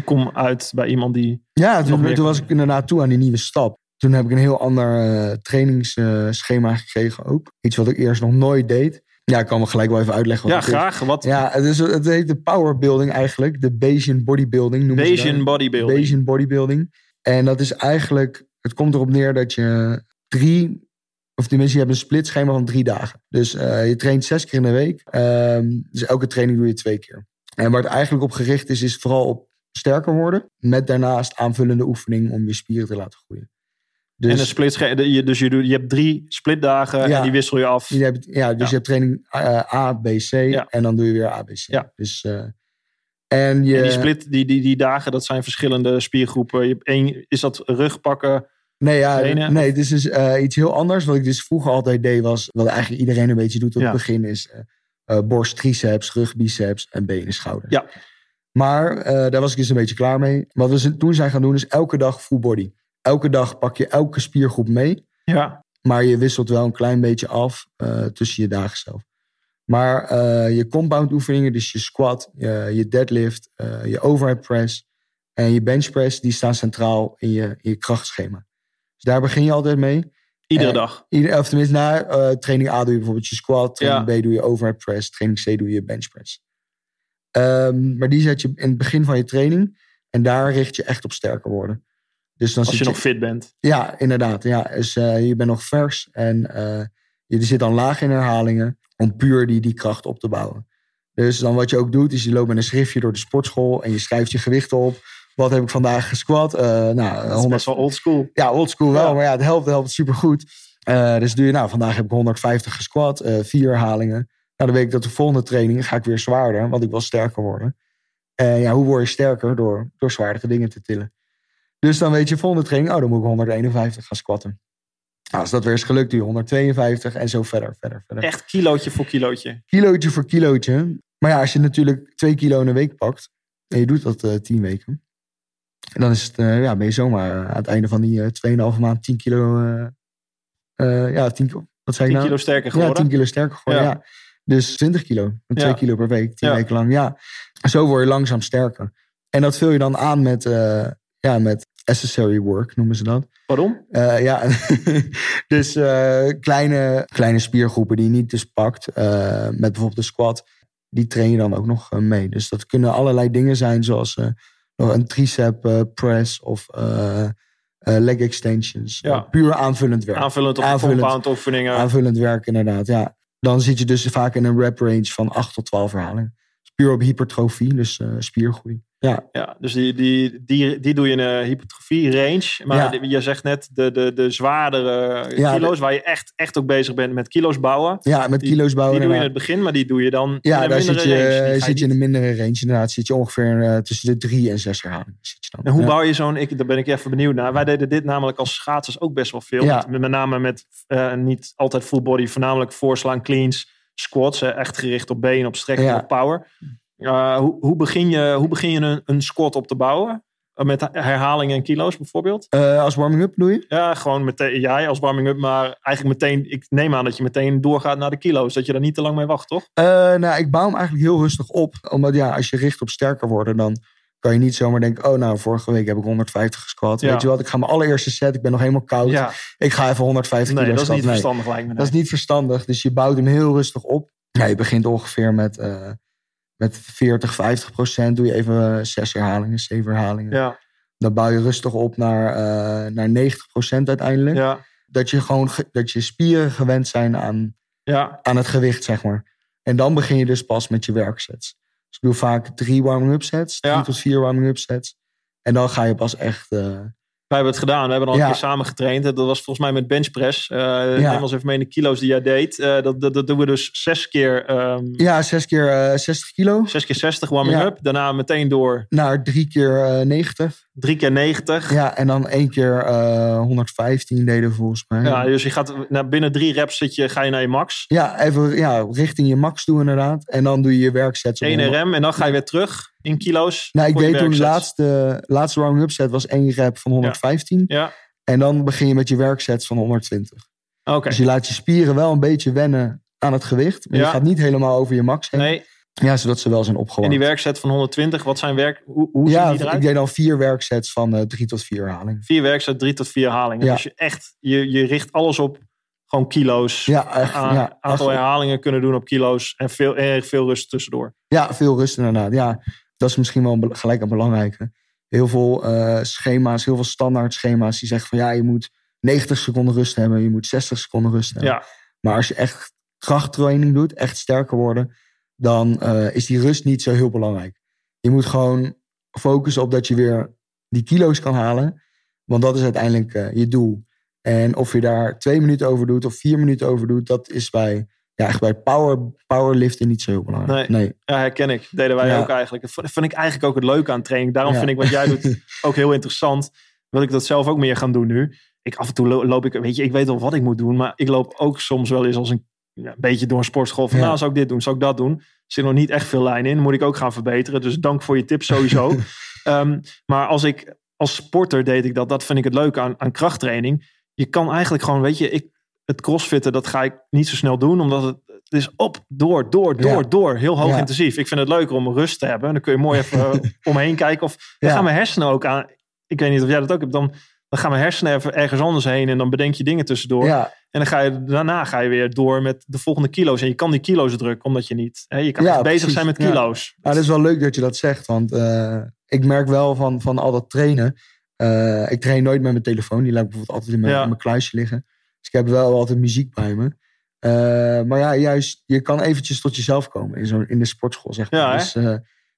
ik kom uit bij iemand die... Ja, toen, toen was ik inderdaad toe aan die nieuwe stap. Toen heb ik een heel ander eh, trainingsschema gekregen ook. Iets wat ik eerst nog nooit deed. Ja, ik kan me gelijk wel even uitleggen wat Ja, is. graag. Wat Ja, het, is, het heet de powerbuilding eigenlijk. De Bayesian bodybuilding noemen ze Bayesian bodybuilding. Bayesian bodybuilding. En dat is eigenlijk, het komt erop neer dat je drie, of tenminste je hebt een splitschema van drie dagen. Dus eh, je traint zes keer in de week. Ehm, dus elke training doe je twee keer. En waar het eigenlijk op gericht is, is vooral op sterker worden. Met daarnaast aanvullende oefening om je spieren te laten groeien. Dus En een split, je, dus je, doet, je hebt drie splitdagen Ja. en die wissel je af. je hebt, ja, dus Ja. je hebt training eh, A, B, C Ja. en dan doe je weer A, B, C. Ja. Dus, eh, en je, En die split, die, die, die dagen, dat zijn verschillende spiergroepen. Je hebt één, is dat rugpakken? Nee, ja, trainen? nee, het is eh, iets heel anders. Wat ik dus vroeger altijd deed was, wat eigenlijk iedereen een beetje doet op het begin, is borst, triceps, rug, biceps en benen, schouder. Ja. Maar eh, daar was ik dus een beetje klaar mee. Wat we toen zijn gaan doen is elke dag full body. Elke dag pak je elke spiergroep mee, Ja. maar je wisselt wel een klein beetje af eh, tussen je dagen zelf. Maar eh, je compound oefeningen, dus je squat, je, deadlift, je overhead press en je bench press, die staan centraal in je, in je krachtschema. Dus daar begin je altijd mee. Iedere dag. Ieder, of tenminste, na training A doe je bijvoorbeeld je squat. Training Ja. B doe je overhead press. Training C doe je bench press. Ehm, maar die zet je in het begin van je training. En daar richt je echt op sterker worden. Dus dan Als je nog fit bent. Ja, inderdaad. Ja. Dus eh, je bent nog vers. En eh, je zit dan laag in herhalingen. Om puur die, die kracht op te bouwen. Dus dan wat je ook doet, is je loopt met een schriftje door de sportschool. En je schrijft je gewichten op. Wat heb ik vandaag gesquat? Eh nou, Dat is 100, best wel old school. ja, oldschool wel, Ja. maar ja, het helpt, het helpt supergoed. Dus doe je, nou, vandaag heb ik 150 gesquat, vier herhalingen. Nou, dan weet ik dat de volgende training ga ik weer zwaarder, want ik wil sterker worden. En ja, hoe word je sterker? Door, door zwaardere dingen te tillen. Dus dan weet je, volgende training, oh, dan moet ik 151 gaan squatten. Nou, als dat weer is gelukt, je 152 en zo verder, verder, verder. Echt kilootje voor kilootje. Kilootje voor kilootje. Maar ja, als je natuurlijk twee kilo in een week pakt, en je doet dat eh 10 weken, dan is het, eh, ja, ben je zomaar aan het einde van die eh 2,5 maand 10 kilo. eh, eh, ja, 10, kilo- wat zei 10 ik nou? kilo sterker ja, geworden. 10 kilo sterker geworden. Ja. Ja. Dus 20 kilo. En 2 Ja. kilo per week, 10 Ja. weken lang. Ja. Zo word je langzaam sterker. En dat vul je dan aan met, eh, ja, met accessory work, noemen ze dat. Waarom? Eh, ja, dus eh, kleine, kleine spiergroepen die je niet dus pakt, met bijvoorbeeld de squat, die train je dan ook nog mee. Dus dat kunnen allerlei dingen zijn, zoals nog een tricep press of leg extensions. Ja. Puur aanvullend werk. Aanvullend op Aanvullend. Aanvullend werk, inderdaad, ja. Dan zit je dus vaak in een rep range van 8 tot 12 herhalingen. Puur op hypertrofie, dus eh, spiergroei. Ja, Ja, dus die, die, die, die doe je in een hypertrofie range. Maar Ja. je zegt net de, de, de zwaardere Ja, kilo's, waar je echt, echt ook bezig bent met kilo's bouwen. ja met Die- kilo's bouwen. Die doe je in het begin, maar die doe je dan Ja, in een daar mindere zit je, range. Zit je in een mindere range. Inderdaad, zit je ongeveer eh, tussen de drie en zes herhalingen. Zit je dan. En hoe Ja. bouw je zo'n... Ik, daar ben ik even benieuwd naar. Wij deden dit namelijk als schaatsers ook best wel veel. Ja. Met, met name met eh, niet altijd full body. Voornamelijk voorslaan, cleans, squats. eh, echt gericht op benen, op strekken, Ja. op power. Uh, hoe, hoe begin je, hoe begin je een, een squat op te bouwen? Uh, Met herhalingen en kilo's bijvoorbeeld? Eh, als warming-up doe je? Ja, gewoon meteen jij als warming-up. Maar eigenlijk meteen... Ik neem aan dat je meteen doorgaat naar de kilo's. Dat je daar niet te lang mee wacht, toch? Eh, nou, ik bouw hem eigenlijk heel rustig op. Omdat ja, als je richt op sterker worden, dan kan je niet zomaar denken... oh, nou, vorige week heb ik 150 gesquat. Ja. Weet je wat, ik ga mijn allereerste set, ik ben nog helemaal koud. Ja, Ik ga even 150 nee, kilo dat is niet. Nee. verstandig lijkt me. Dat is niet verstandig. Dus je bouwt hem heel rustig op. Ja, je begint ongeveer met, eh, met 40, 50 procent. Doe je even eh, zes herhalingen, zeven herhalingen. Ja, Dan bouw je rustig op naar, eh, naar 90 procent uiteindelijk. ja, Dat je gewoon ge- dat je spieren gewend zijn aan, ja. aan het gewicht, zeg maar. En dan begin je dus pas met je werksets. Dus ik doe vaak drie warming-up sets. Drie Ja. tot vier warming-up sets. En dan ga je pas echt, eh, Wij hebben het gedaan. We hebben al een Ja. keer samen getraind. Dat was volgens mij met benchpress. Eh Neem ons even mee in de kilo's die jij deed. Eh, dat, dat, dat doen we dus zes keer, ehm, Ja, zes keer eh, 60 kilo. zes keer 60 warming Ja. up. Daarna meteen door Naar drie keer eh 90. drie keer 90. Ja, en dan één keer eh 115 deden volgens mij. Ja, dus je gaat naar binnen drie reps zit je, ga je naar je max. Ja, even ja, richting je max toe inderdaad. En dan doe je je werksets. op 1 honderd. RM en dan ga je weer terug in kilo's. Nou, ik deed toen de werksets. laatste, laatste warming-up set was één rep van 115. Ja, En dan begin je met je werksets van 120. oké. Dus je laat je spieren wel een beetje wennen aan het gewicht. Maar Ja. je gaat niet helemaal over je max heen. Nee, Ja, zodat ze wel zijn en opgewarmd. die werkset van 120, wat zijn werk... Hoe, hoe zien ja, die eruit? ik deed dan vier werksets van eh, drie tot vier herhalingen. Vier werkset, drie tot vier herhalingen. Ja. Dus je echt, je, je richt alles op gewoon kilo's. Ja, echt. Ja, aantal echt- herhalingen kunnen doen op kilo's. En veel, erg veel rust tussendoor. ja, veel rust inderdaad. Ja, dat is misschien wel een gelijk een belangrijke. Heel veel eh, schema's, heel veel standaard schema's die zeggen van ja, je moet 90 seconden rust hebben, je moet 60 seconden rust hebben. Ja, Maar als je echt krachttraining doet, echt sterker worden, dan eh, is die rust niet zo heel belangrijk. Je moet gewoon focussen op dat je weer die kilo's kan halen. Want dat is uiteindelijk eh, je doel. En of je daar twee minuten over doet of vier minuten over doet, dat is bij, ja, echt bij power, powerliften niet zo heel belangrijk. Nee. ja, herken ik. Deden wij Ja. ook eigenlijk. Dat vond- vind ik eigenlijk ook het leuke aan training. Daarom Ja. vind ik wat jij doet ook heel interessant. Wil ik dat zelf ook meer gaan doen nu. Ik af en toe lo- loop ik, weet je, ik weet wel wat ik moet doen. Maar ik loop ook soms wel eens als een, ja, een beetje door een sportschool. Van nou, zou ik dit doen, zou ik dat doen. Er zit nog niet echt veel lijn in. Moet ik ook gaan verbeteren. Dus dank voor je tips sowieso. Ehm, maar als ik als sporter deed ik dat. Dat vind ik het leuke aan, aan krachttraining. Je kan eigenlijk gewoon, weet je, ik, het crossfitten, dat ga ik niet zo snel doen. Omdat het, het is op, door, door, door, Ja. door. Heel hoog Ja. intensief. Ik vind het leuker om rust te hebben. Dan kun je mooi even omheen kijken. Of dan Ja. gaan mijn hersenen ook aan. Ik weet niet of jij dat ook hebt. Dan, dan gaan mijn hersenen even ergens anders heen. En dan bedenk je dingen tussendoor. Ja, En dan ga je, daarna ga je weer door met de volgende kilo's. En je kan die kilo's drukken, omdat je niet... Hè, je kan Ja, bezig precies. zijn met Ja. kilo's. Nou, dat is wel leuk dat je dat zegt. Want eh, ik merk wel van, van al dat trainen. eh, ik train nooit met mijn telefoon. Die laat ik bijvoorbeeld altijd in mijn, Ja. in mijn kluisje liggen. Dus ik heb wel altijd muziek bij me. Eh, maar ja, juist, je kan eventjes tot jezelf komen in, zo, in de sportschool, zeg maar. Ja, dus,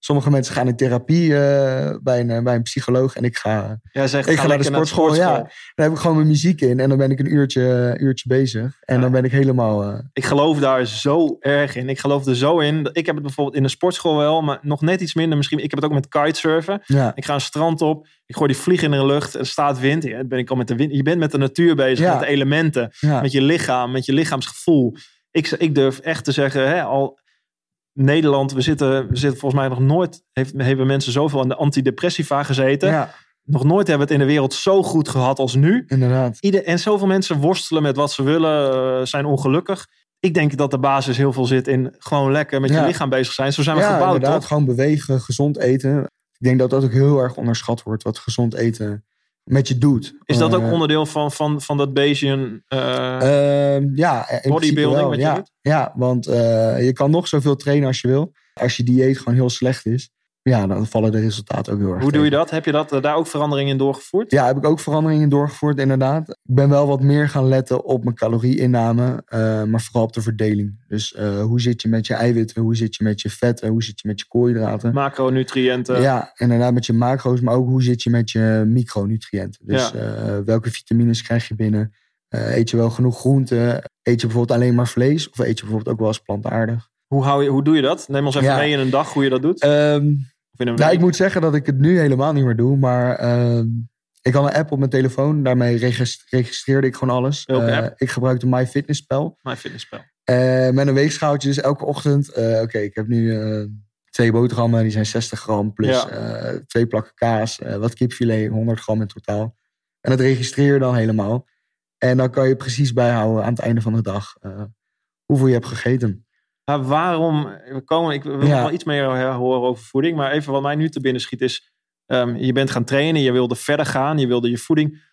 sommige mensen gaan in therapie eh, bij, een, eh, bij een psycholoog. En ik ga, Jij zegt, Ik ga naar de sportschool, ja. dan heb ik gewoon mijn muziek in. En dan ben ik een uurtje, uurtje bezig. En Ja. dan ben ik helemaal... eh, Ik geloof daar zo erg in. Ik geloof er zo in. Ik heb het bijvoorbeeld in de sportschool wel, maar nog net iets minder. Misschien, ik heb het ook met kitesurfen. ja, Ik ga een strand op, ik gooi die vlieg in de lucht, er staat wind. Ja, dan ben ik al met de wind. Je bent met de natuur bezig, Ja. met de elementen, ja. met je lichaam, met je lichaamsgevoel. Ik, ik durf echt te zeggen, hè, al Nederland, we zitten, we zitten volgens mij nog nooit, heeft, hebben mensen zoveel aan de antidepressiva gezeten. ja, Nog nooit hebben we het in de wereld zo goed gehad als nu. inderdaad. Ieder, en zoveel mensen worstelen met wat ze willen, eh, zijn ongelukkig. Ik denk dat de basis heel veel zit in gewoon lekker met je lichaam bezig zijn. Zo zijn we ja, gebouwd, inderdaad. toch? Gewoon bewegen, gezond eten. Ik denk dat dat ook heel erg onderschat wordt. Wat gezond eten met je doet. Is dat ook Eh, onderdeel van, van, van dat Bayesian... eh, Ehm, ja, Bodybuilding wel, wat je ja. doet? Ja, want eh, je kan nog zoveel trainen als je wil. Als je dieet gewoon heel slecht is, ja, dan vallen de resultaten ook heel erg hoe doe je dat? Heb je dat, eh, daar ook veranderingen in doorgevoerd? Ja, heb ik ook veranderingen doorgevoerd, inderdaad. Ik ben wel wat meer gaan letten op mijn calorieinname, eh, maar vooral op de verdeling. Dus eh, hoe zit je met je eiwitten, hoe zit je met je vetten, hoe zit je met je koolhydraten. Macronutriënten. Ja, inderdaad met je macro's, maar ook hoe zit je met je micronutriënten. Dus Ja. welke vitamines krijg je binnen? Eet je wel genoeg groenten? Eet je bijvoorbeeld alleen maar vlees? Of eet je bijvoorbeeld ook wel eens plantaardig? Hoe, hou je, hoe doe je dat? Neem ons even Ja. mee in een dag hoe je dat doet. Ehm, in nou, ik moet zeggen dat ik het nu helemaal niet meer doe. Maar ehm, ik had een app op mijn telefoon. Daarmee regist- registreerde ik gewoon alles. App? ik gebruikte MyFitnessPal. Mijn fitnesspel. Eh, met een weegschaaltje dus elke ochtend. eh, Oké, ik heb nu twee boterhammen. Die zijn 60 gram. Plus Ja. twee plakken kaas. wat kipfilet. 100 gram in totaal. En dat registreer je dan helemaal. En dan kan je precies bijhouden aan het einde van de dag. hoeveel je hebt gegeten. Maar waarom, we komen, ik wil nog Ja. wel iets meer horen over voeding. Maar even wat mij nu te binnen schiet is, ehm, je bent gaan trainen, je wilde verder gaan, je wilde je voeding.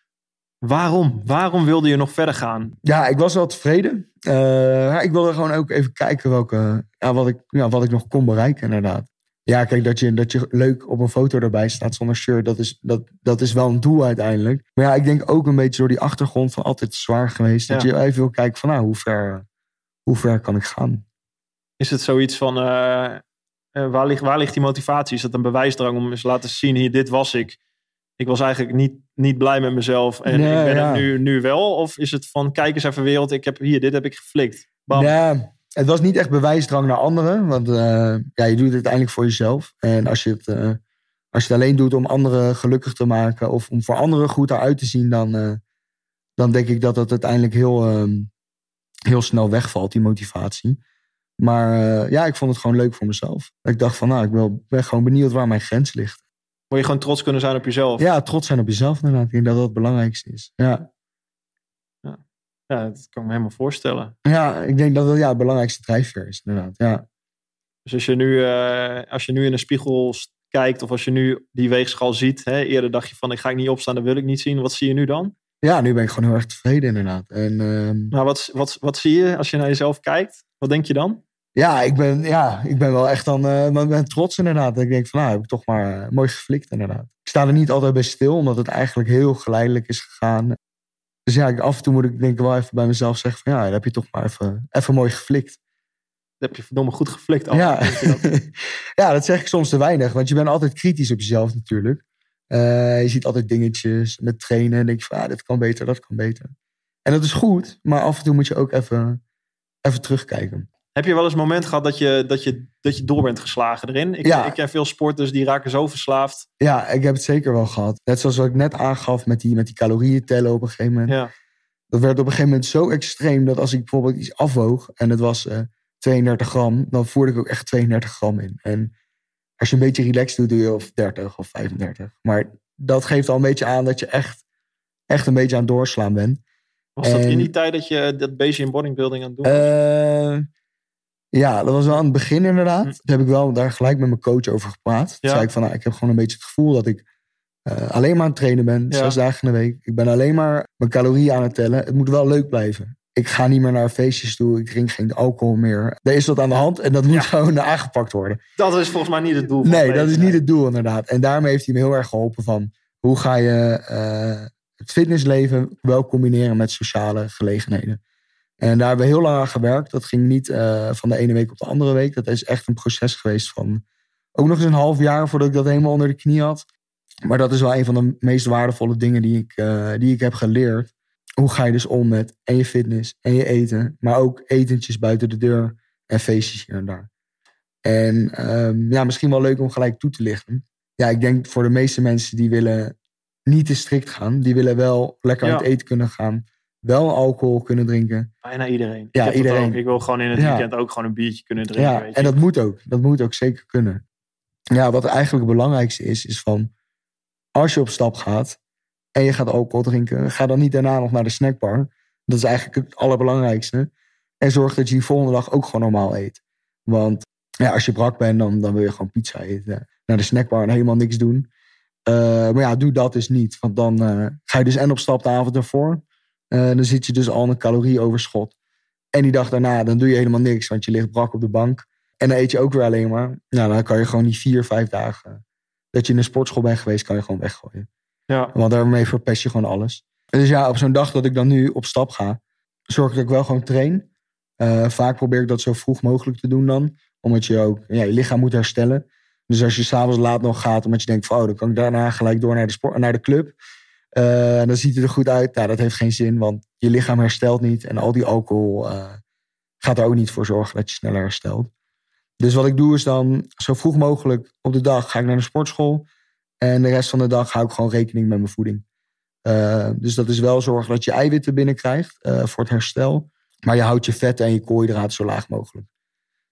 Waarom? Waarom wilde je nog verder gaan? Ja, ik was wel tevreden. Eh, ik wilde gewoon ook even kijken welke, ja, wat, ik, ja, wat ik nog kon bereiken, inderdaad. Ja, kijk, dat je, dat je leuk op een foto erbij staat zonder shirt, dat is, dat, dat is wel een doel uiteindelijk. Maar ja, ik denk ook een beetje door die achtergrond van altijd zwaar geweest. Dat je even wil kijken van, nou, hoe ver, hoe ver kan ik gaan? Is het zoiets van, eh, eh, waar, ligt, waar ligt die motivatie? Is dat een bewijsdrang om eens te laten zien, hier, dit was ik. ik was eigenlijk niet, niet blij met mezelf en Nee, ik ben ja. het nu, nu wel? Of is het van, kijk eens even wereld, ik heb hier, dit heb ik geflikt. Bam. Ja, het was niet echt bewijsdrang naar anderen. Want eh, ja, je doet het uiteindelijk voor jezelf. En als je, het, als je het alleen doet om anderen gelukkig te maken... of om voor anderen goed eruit te zien... dan, dan denk ik dat dat uiteindelijk heel, ehm, heel snel wegvalt, die motivatie. Maar eh, ja, ik vond het gewoon leuk voor mezelf. Ik dacht van, nou, ik ben gewoon benieuwd waar mijn grens ligt. Wil je gewoon trots kunnen zijn op jezelf? Ja, trots zijn op jezelf inderdaad. Ik denk dat dat het belangrijkste is. Ja, Ja, dat kan ik me helemaal voorstellen. ja ik denk dat dat ja, het belangrijkste drijfveer is inderdaad. Ja. Dus als je nu, eh, als je nu in een spiegel kijkt of als je nu die weegschaal ziet, hè, eerder dacht je van ik ga ik niet opstaan, dat wil ik niet zien. Wat zie je nu dan? ja, nu ben ik gewoon heel erg tevreden inderdaad. En ehm, Maar wat, wat, wat zie je als je naar jezelf kijkt? Wat denk je dan? Ja, ik ben, ja, ik ben wel echt dan ik ben trots inderdaad. Ik denk van, nou, heb ik toch maar eh, mooi geflikt inderdaad. Ik sta er niet altijd bij stil, omdat het eigenlijk heel geleidelijk is gegaan. Dus ja, af en toe moet ik denk ik wel even bij mezelf zeggen van, ja, dat heb je toch maar even, even mooi geflikt. Dat heb je verdomme goed geflikt. Al. ja. Dat? ja, dat zeg ik soms te weinig, want je bent altijd kritisch op jezelf natuurlijk. Eh, je ziet altijd dingetjes met trainen en denk je van, ah, dit kan beter, dat kan beter. En dat is goed, maar af en toe moet je ook even, even terugkijken. Heb je wel eens een moment gehad dat je, dat je, dat je door bent geslagen erin? Ik, Ja. ik ken veel sporters die raken zo verslaafd. Ja, ik heb het zeker wel gehad. Net zoals wat ik net aangaf met die, met die calorieën tellen op een gegeven moment. Ja. Dat werd op een gegeven moment zo extreem dat als ik bijvoorbeeld iets afwoog en het was eh 32 gram, dan voerde ik ook echt 32 gram in. En als je een beetje relaxed doet, doe je of 30 of 35. Maar dat geeft al een beetje aan dat je echt, echt een beetje aan het doorslaan bent. Was dat in die tijd dat je dat bezig in bodybuilding aan het doen was? Eh, ja, dat was wel aan het begin inderdaad. Hm. Toen heb ik wel daar gelijk met mijn coach over gepraat. Toen Ja. zei ik van, nou, ik heb gewoon een beetje het gevoel dat ik eh, alleen maar aan het trainen ben. Ja. Zes dagen in de week. Ik ben alleen maar mijn calorieën aan het tellen. Het moet wel leuk blijven. Ik ga niet meer naar feestjes toe. Ik drink geen alcohol meer. Er is wat aan de hand en dat moet Ja. gewoon aangepakt worden. Dat is volgens mij niet het doel. van Nee, dat is niet het doel inderdaad. En daarmee heeft hij me heel erg geholpen van... hoe ga je eh, het fitnessleven wel combineren met sociale gelegenheden. En daar hebben we heel lang aan gewerkt. Dat ging niet eh, van de ene week op de andere week. Dat is echt een proces geweest van ook nog eens een half jaar voordat ik dat helemaal onder de knie had. Maar dat is wel een van de meest waardevolle dingen die ik, eh, die ik heb geleerd. Hoe ga je dus om met en je fitness en je eten, maar ook etentjes buiten de deur en feestjes hier en daar. En ehm, ja, misschien wel leuk om gelijk toe te lichten. Ja, ik denk voor de meeste mensen die willen niet te strikt gaan. Die willen wel lekker Ja. uit eten kunnen gaan. Wel alcohol kunnen drinken. Bijna iedereen. Ja, ik iedereen. Ik wil gewoon in het Ja. weekend ook gewoon een biertje kunnen drinken. Ja, weet je. en dat moet ook. Dat moet ook zeker kunnen. Ja, wat eigenlijk het belangrijkste is, is van als je op stap gaat en je gaat alcohol drinken, ga dan niet daarna nog naar de snackbar. Dat is eigenlijk het allerbelangrijkste. En zorg dat je die volgende dag ook gewoon normaal eet. Want ja, als je brak bent, dan, dan wil je gewoon pizza eten. Naar de snackbar en helemaal niks doen. Eh, maar ja, doe dat dus niet. Want dan eh, ga je dus en op stap de avond ervoor. Eh, dan zit je dus al in een calorieoverschot. En die dag daarna, dan doe je helemaal niks. Want je ligt brak op de bank. En dan eet je ook weer alleen maar. Nou, dan kan je gewoon die vier, vijf dagen dat je in de sportschool bent geweest, kan je gewoon weggooien. Ja. Want daarmee verpest je gewoon alles. Dus ja, op zo'n dag dat ik dan nu op stap ga, zorg ik dat ik wel gewoon train. Eh, vaak probeer ik dat zo vroeg mogelijk te doen dan. Omdat je ook ja, je lichaam moet herstellen. Dus als je s'avonds laat nog gaat, omdat je denkt van oh, dan kan ik daarna gelijk door naar de, sport, naar de club. Eh, dan ziet het er goed uit. Nou, dat heeft geen zin, want je lichaam herstelt niet. En al die alcohol eh, gaat er ook niet voor zorgen dat je sneller herstelt. Dus wat ik doe is dan zo vroeg mogelijk op de dag ga ik naar de sportschool. En de rest van de dag hou ik gewoon rekening met mijn voeding. Eh, dus dat is wel zorgen dat je eiwitten binnenkrijgt eh, voor het herstel. Maar je houdt je vetten en je koolhydraten zo laag mogelijk.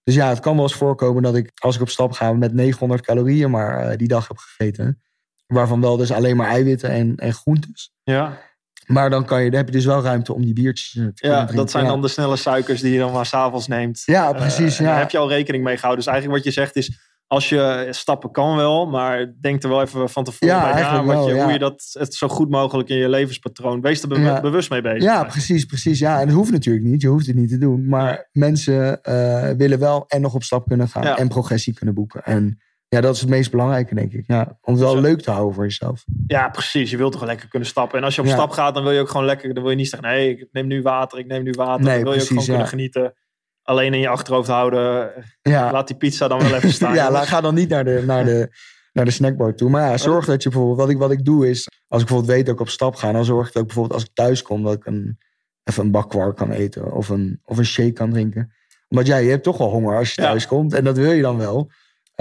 Dus ja, het kan wel eens voorkomen dat ik als ik op stap ga met 900 calorieën maar die dag heb gegeten. Waarvan wel dus alleen maar eiwitten en, en groentes. Ja. Maar dan, kan je, dan heb je dus wel ruimte om die biertjes te kunnen ja, drinken. dat zijn Ja. dan de snelle suikers die je dan maar s'avonds neemt. Ja, precies, Eh, ja. Daar heb je al rekening mee gehouden. Dus eigenlijk wat je zegt is, als je stappen kan wel, maar denk er wel even van tevoren Ja, bij na. Wat je, ja. Hoe je dat het zo goed mogelijk in je levenspatroon, wees er be- Ja. bewust mee bezig. Ja, precies, precies. Ja, en dat hoeft natuurlijk niet. Je hoeft het niet te doen. Maar mensen eh, willen wel en nog op stap kunnen gaan Ja. en progressie kunnen boeken. En ja, dat is het meest belangrijke, denk ik. Ja, om het wel Zo. leuk te houden voor jezelf. Ja, precies. Je wilt toch lekker kunnen stappen. En als je op Ja. stap gaat, dan wil je ook gewoon lekker. Dan wil je niet zeggen, nee, ik neem nu water, ik neem nu water. Nee, dan wil je ook gewoon ja. kunnen genieten. Alleen in je achterhoofd houden. Ja, Laat die pizza dan wel even staan. ja jongens. ga dan niet naar de, naar de, naar de snackbar toe. Maar ja, zorg dat je bijvoorbeeld, wat ik, wat ik doe is, als ik bijvoorbeeld weet dat ik op stap ga, dan zorg ik ik bijvoorbeeld als ik thuis kom, dat ik een, even een bakkwark kan eten of een, of een shake kan drinken. Omdat ja, je hebt toch wel honger als je thuis komt en dat wil je dan wel.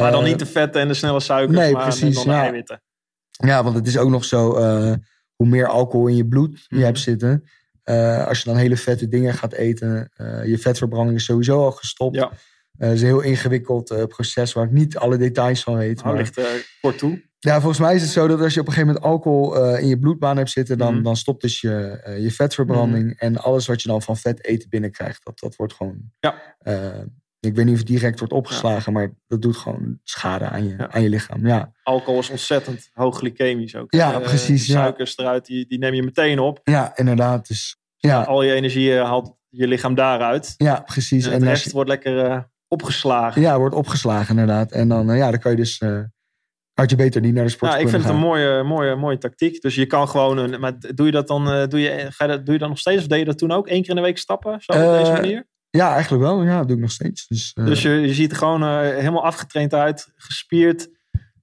Maar dan Eh, niet de vetten en de snelle suikers, nee, maar precies, dan de ja. eiwitten. Ja, want het is ook nog zo, eh, hoe meer alcohol in je bloed je Mhm. hebt zitten, eh, als je dan hele vette dingen gaat eten, eh, je vetverbranding is sowieso al gestopt. Ja. Eh, het is een heel ingewikkeld eh, proces waar ik niet alle details van weet. Nou, maar- ligt eh, kort toe. Ja, volgens mij is het zo dat als je op een gegeven moment alcohol eh, in je bloedbaan hebt zitten, dan, Mhm. dan stopt dus je, eh, je vetverbranding. En alles wat je dan van vet eten binnenkrijgt, dat, dat wordt gewoon. Ja. eh, ik weet niet of het direct wordt opgeslagen, maar dat doet gewoon schade aan je, Ja. aan je lichaam. Ja, Alcohol is ontzettend hoog glycemisch ook. Ja, Eh, precies, ja. suikers eruit, die, die neem je meteen op. ja inderdaad. Dus, ja, Al je energie eh, haalt je lichaam daaruit. ja, precies. En als rest je- wordt lekker eh, opgeslagen. ja, wordt opgeslagen inderdaad. En dan, ja, dan kan je dus. had je beter niet naar de sport Nou, ik vind het een mooie, mooie, mooie tactiek. Dus je kan gewoon. Een, maar doe je dat dan? doe, je, ga je dat, doe je dat nog steeds? Of deed je dat toen ook? Eén keer in de week stappen? Zo op deze manier? Ja, eigenlijk wel. Ja, dat doe ik nog steeds. Dus, eh, Dus je, je ziet er gewoon eh, helemaal afgetraind uit, gespierd.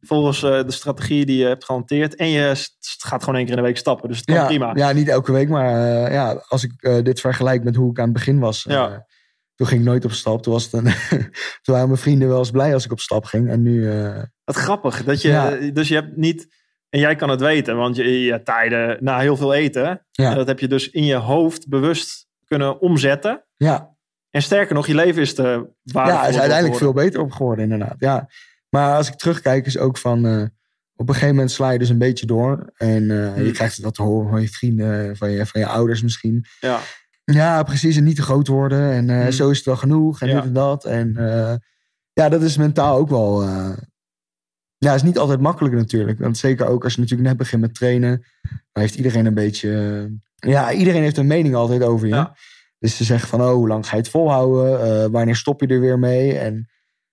Volgens eh, de strategie die je hebt gehanteerd. En je gaat gewoon één keer in de week stappen. Dus het kan ja, prima. Ja, niet elke week, maar ja, als ik dit vergelijk met hoe ik aan het begin was. Ja. toen ging ik nooit op stap. Toen, was het een, toen waren mijn vrienden wel eens blij als ik op stap ging. En nu, Wat grappig. Dat je, Ja. Dus je hebt niet. En jij kan het weten, want je, je tijden na heel veel eten. Ja. En dat heb je dus in je hoofd bewust kunnen omzetten. ja, En sterker nog, je leven is te waardevol. ja, is uiteindelijk veel beter op geworden, inderdaad. Ja. Maar als ik terugkijk, is ook van. eh, op een gegeven moment sla je dus een beetje door. En eh, Hmm. je krijgt het wat te horen van je vrienden, van je, van je ouders misschien. Ja. Ja, precies. En niet te groot worden. En eh, Hmm. zo is het wel genoeg. En Ja. dit en dat. En ja, dat is mentaal ook wel. ja, is niet altijd makkelijk natuurlijk. Want zeker ook als je natuurlijk net begint met trainen. Dan heeft iedereen een beetje. ja, iedereen heeft een mening altijd over je. Ja. Dus ze zeggen van, oh, hoe lang ga je het volhouden? Eh, wanneer stop je er weer mee? En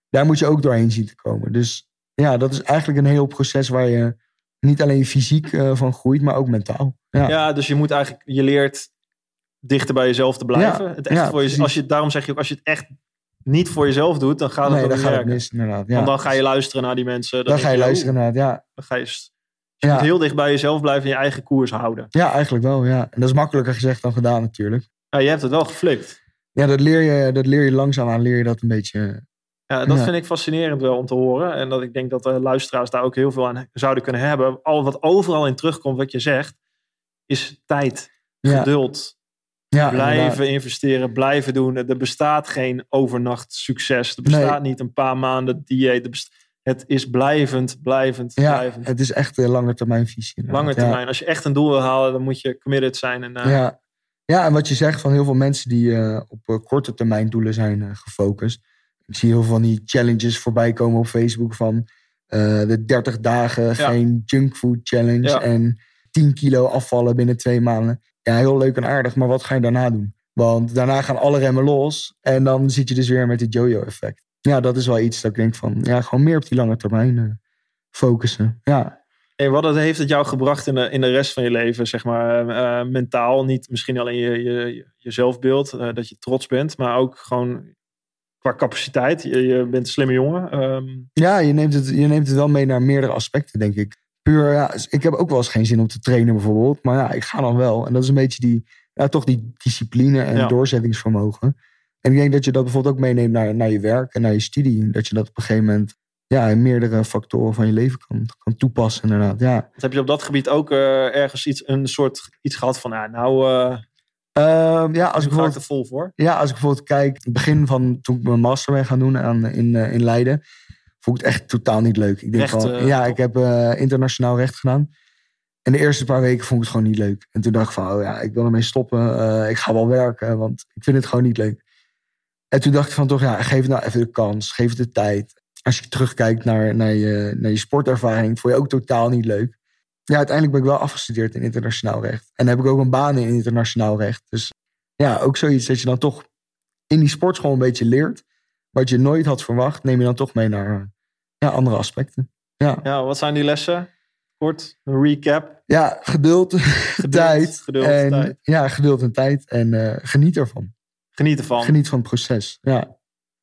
daar moet je ook doorheen zien te komen. Dus ja, dat is eigenlijk een heel proces waar je niet alleen fysiek eh, van groeit, maar ook mentaal. Ja, Ja, dus je moet eigenlijk, je leert dichter bij jezelf te blijven. Ja, het echt ja, voor je, als je, daarom zeg je ook, als je het echt niet voor jezelf doet, dan gaat het nee, dan niet het werken. mis inderdaad. Ja. Want dan ga je luisteren naar die mensen. dan ga je luisteren naar het, ja. Dan ga je, Ja. moet heel dicht bij jezelf blijven en je eigen koers houden. Ja, eigenlijk wel, ja. En dat is makkelijker gezegd dan gedaan natuurlijk. Ja, je hebt het wel geflikt. Ja, dat leer je, dat leer je langzaamaan, leer je dat een beetje. Ja, dat Ja. vind ik fascinerend wel om te horen. En dat ik denk dat de luisteraars daar ook heel veel aan zouden kunnen hebben. Al wat overal in terugkomt, wat je zegt, is tijd, Ja, geduld. ja blijven inderdaad. investeren, blijven doen. Er bestaat geen overnacht succes. Er bestaat niet een paar maanden dieet. Het is blijvend, blijvend, Ja, blijvend. het is echt een lange termijn visie. Lange termijn. Als je echt een doel wil halen, dan moet je committed zijn. En, eh, Ja. Ja, en wat je zegt van heel veel mensen die eh, op eh, korte termijn doelen zijn eh, gefocust. Ik zie heel veel van die challenges voorbij komen op Facebook van de 30 dagen geen junkfood challenge Ja. en 10 kilo afvallen binnen twee maanden. Ja, heel leuk en aardig, maar wat ga je daarna doen? Want daarna gaan alle remmen los en dan zit je dus weer met het jojo effect. Ja, dat is wel iets dat ik denk van, ja, gewoon meer op die lange termijn focussen. Ja, Wat heeft het jou gebracht in de, in de rest van je leven, zeg maar, eh, eh, mentaal? Niet misschien alleen je, je, je zelfbeeld, eh, dat je trots bent, maar ook gewoon qua capaciteit. Je, je bent een slimme jongen. Ehm, Ja, je neemt, het, je neemt het wel mee naar meerdere aspecten, denk ik. Puur, ja, ik heb ook wel eens geen zin om te trainen bijvoorbeeld. Maar ja, ik ga dan wel. En dat is een beetje die, ja, toch die discipline en Ja. doorzettingsvermogen. En ik denk dat je dat bijvoorbeeld ook meeneemt naar, naar je werk en naar je studie. Dat je dat op een gegeven moment ja, in meerdere factoren van je leven kan, kan toepassen, inderdaad. Ja. heb je op dat gebied ook eh, ergens iets, een soort iets gehad van, ah, nou, eh Ehm, ja, als ik ik bijvoorbeeld er vol voor? Ja, als ik bijvoorbeeld kijk, het begin van toen ik mijn master ben gaan doen aan, in, eh, in Leiden, vond ik het echt totaal niet leuk. Ik denk Recht, van, ja, ik heb internationaal recht gedaan. En de eerste paar weken vond ik het gewoon niet leuk. En toen dacht ik van, oh ja, ik wil ermee stoppen. Ik ga wel werken, want ik vind het gewoon niet leuk. En toen dacht ik van toch, ja, geef het nou even de kans. Geef het de tijd. Als je terugkijkt naar, naar, je, naar je sportervaring, vond je ook totaal niet leuk. Ja, uiteindelijk ben ik wel afgestudeerd in internationaal recht. En dan heb ik ook een baan in internationaal recht. Dus ja, ook zoiets dat je dan toch in die sportschool een beetje leert. Wat je nooit had verwacht, neem je dan toch mee naar ja, andere aspecten. Ja, Ja, wat zijn die lessen? Kort, een recap. ja geduld, tijd. geduld, en, tijd. Ja, geduld en tijd. En eh, geniet ervan. Geniet ervan. Geniet van het proces. Ja,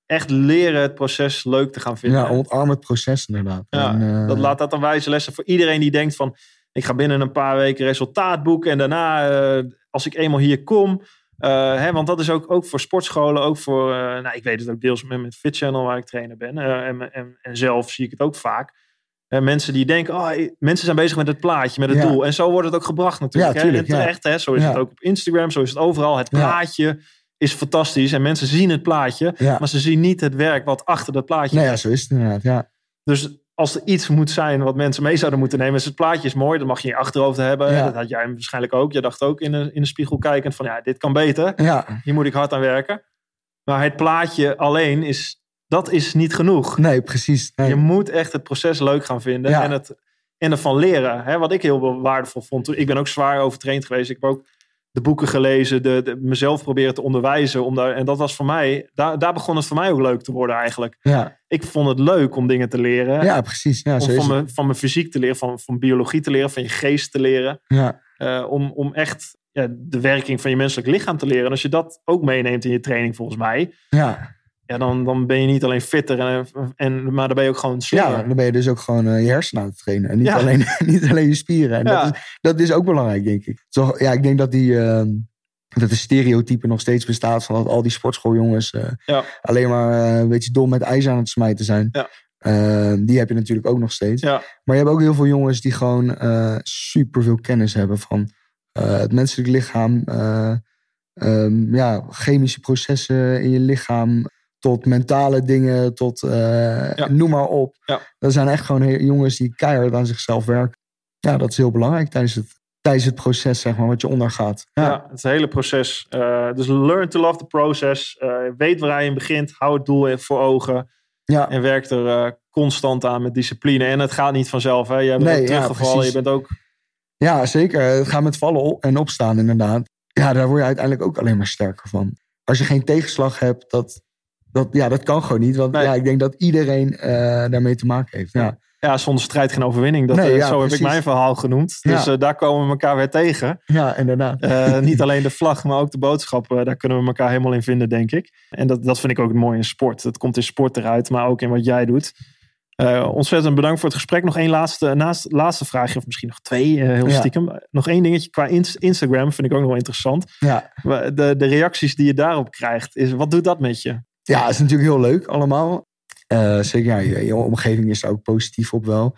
echt leren het proces leuk te gaan vinden. Ja, ontarm het proces inderdaad. Ja, En, eh, dat laat dat een wijze lessen voor iedereen die denkt van... ik ga binnen een paar weken resultaat boeken... en daarna, eh, als ik eenmaal hier kom... eh, hè, want dat is ook, ook voor sportscholen, ook voor... nou, ik weet het ook deels met, met Fit Channel waar ik trainer ben. en, en, en zelf zie ik het ook vaak. Mensen die denken, oh, mensen zijn bezig met het plaatje, met het Ja. doel. En zo wordt het ook gebracht natuurlijk. Ja, hè? tuurlijk, en ja. terecht, hè? zo is het ook op Instagram, zo is het overal. Het plaatje is fantastisch en mensen zien het plaatje... ja. maar ze zien niet het werk wat achter dat plaatje Nee, ja, zo is het inderdaad. Ja, dus als er iets moet zijn wat mensen mee zouden moeten nemen, is het plaatje is mooi. Dat mag je in je achterhoofd hebben. Ja. Dat had jij waarschijnlijk ook. Je dacht ook in de, in de spiegel kijkend van ja, dit kan beter. ja. Hier moet ik hard aan werken. Maar het plaatje alleen is, dat is niet genoeg. nee, precies. Nee. Je moet echt het proces leuk gaan vinden Ja. en, het, en ervan leren. Hè, wat ik heel waardevol vond. Ik ben ook zwaar overtraind geweest. Ik heb ook de boeken gelezen, de, de- mezelf proberen te onderwijzen. Om daar, en dat was voor mij, daar, daar begon het voor mij ook leuk te worden eigenlijk. Ja, Ik vond het leuk om dingen te leren. ja, precies. Ja, om van mijn, van mijn fysiek te leren, van, van biologie te leren, van je geest te leren. Ja, Eh, om, om echt ja, de werking van je menselijk lichaam te leren. En als je dat ook meeneemt in je training, volgens mij, ja. Ja, dan, dan ben je niet alleen fitter, en, en, maar dan ben je ook gewoon slimmer. ja, dan ben je dus ook gewoon eh, je hersenen aan het trainen. En niet, Ja. alleen, niet alleen je spieren. En Ja. dat, is, dat is ook belangrijk, denk ik. Toch, ja, ik denk dat die... ehm, dat de stereotype nog steeds bestaat van dat al die sportschooljongens eh, Ja. alleen maar eh, een beetje dom met ijs aan het smijten zijn. Ja. Ehm, die heb je natuurlijk ook nog steeds. Ja. Maar je hebt ook heel veel jongens die gewoon eh super veel kennis hebben van het menselijk lichaam, eh, ehm, ja, chemische processen in je lichaam, tot mentale dingen, tot eh, Ja. noem maar op. Ja. Dat zijn echt gewoon jongens die keihard aan zichzelf werken. Ja, dat is heel belangrijk tijdens het, tijdens het proces, zeg maar, wat je ondergaat. Ja. Ja, het hele proces. Eh, dus learn to love the process. Eh, weet waar je in begint. Hou het doel voor ogen. ja. En werk er constant aan met discipline. En het gaat niet vanzelf. Hè? Je bent Nee, ook teruggevallen. je bent ook... ja zeker. Het gaat met vallen op- en opstaan, inderdaad. Ja, daar word je uiteindelijk ook alleen maar sterker van. Als je geen tegenslag hebt, dat, dat, ja, dat kan gewoon niet. Want Nee. ja, ik denk dat iedereen eh, daarmee te maken heeft. Ja, Ja, zonder strijd geen overwinning. Dat, Nee, eh, ja, zo heb ik mijn verhaal genoemd. Dus Ja. eh, daar komen we elkaar weer tegen. ja inderdaad. Eh, niet alleen de vlag, maar ook de boodschap. eh, daar kunnen we elkaar helemaal in vinden, denk ik. En dat, dat vind ik ook het mooie in sport. Dat komt in sport eruit, maar ook in wat jij doet. Ontzettend bedankt voor het gesprek. Nog één laatste, naast, laatste vraagje, of misschien nog twee, heel Ja. stiekem. Nog één dingetje qua ins- Instagram vind ik ook nog wel interessant. Ja. De, de reacties die je daarop krijgt, is, wat doet dat met je? Ja, het is natuurlijk heel leuk allemaal. Eh, zeker, ja, je, je omgeving is daar ook positief op wel.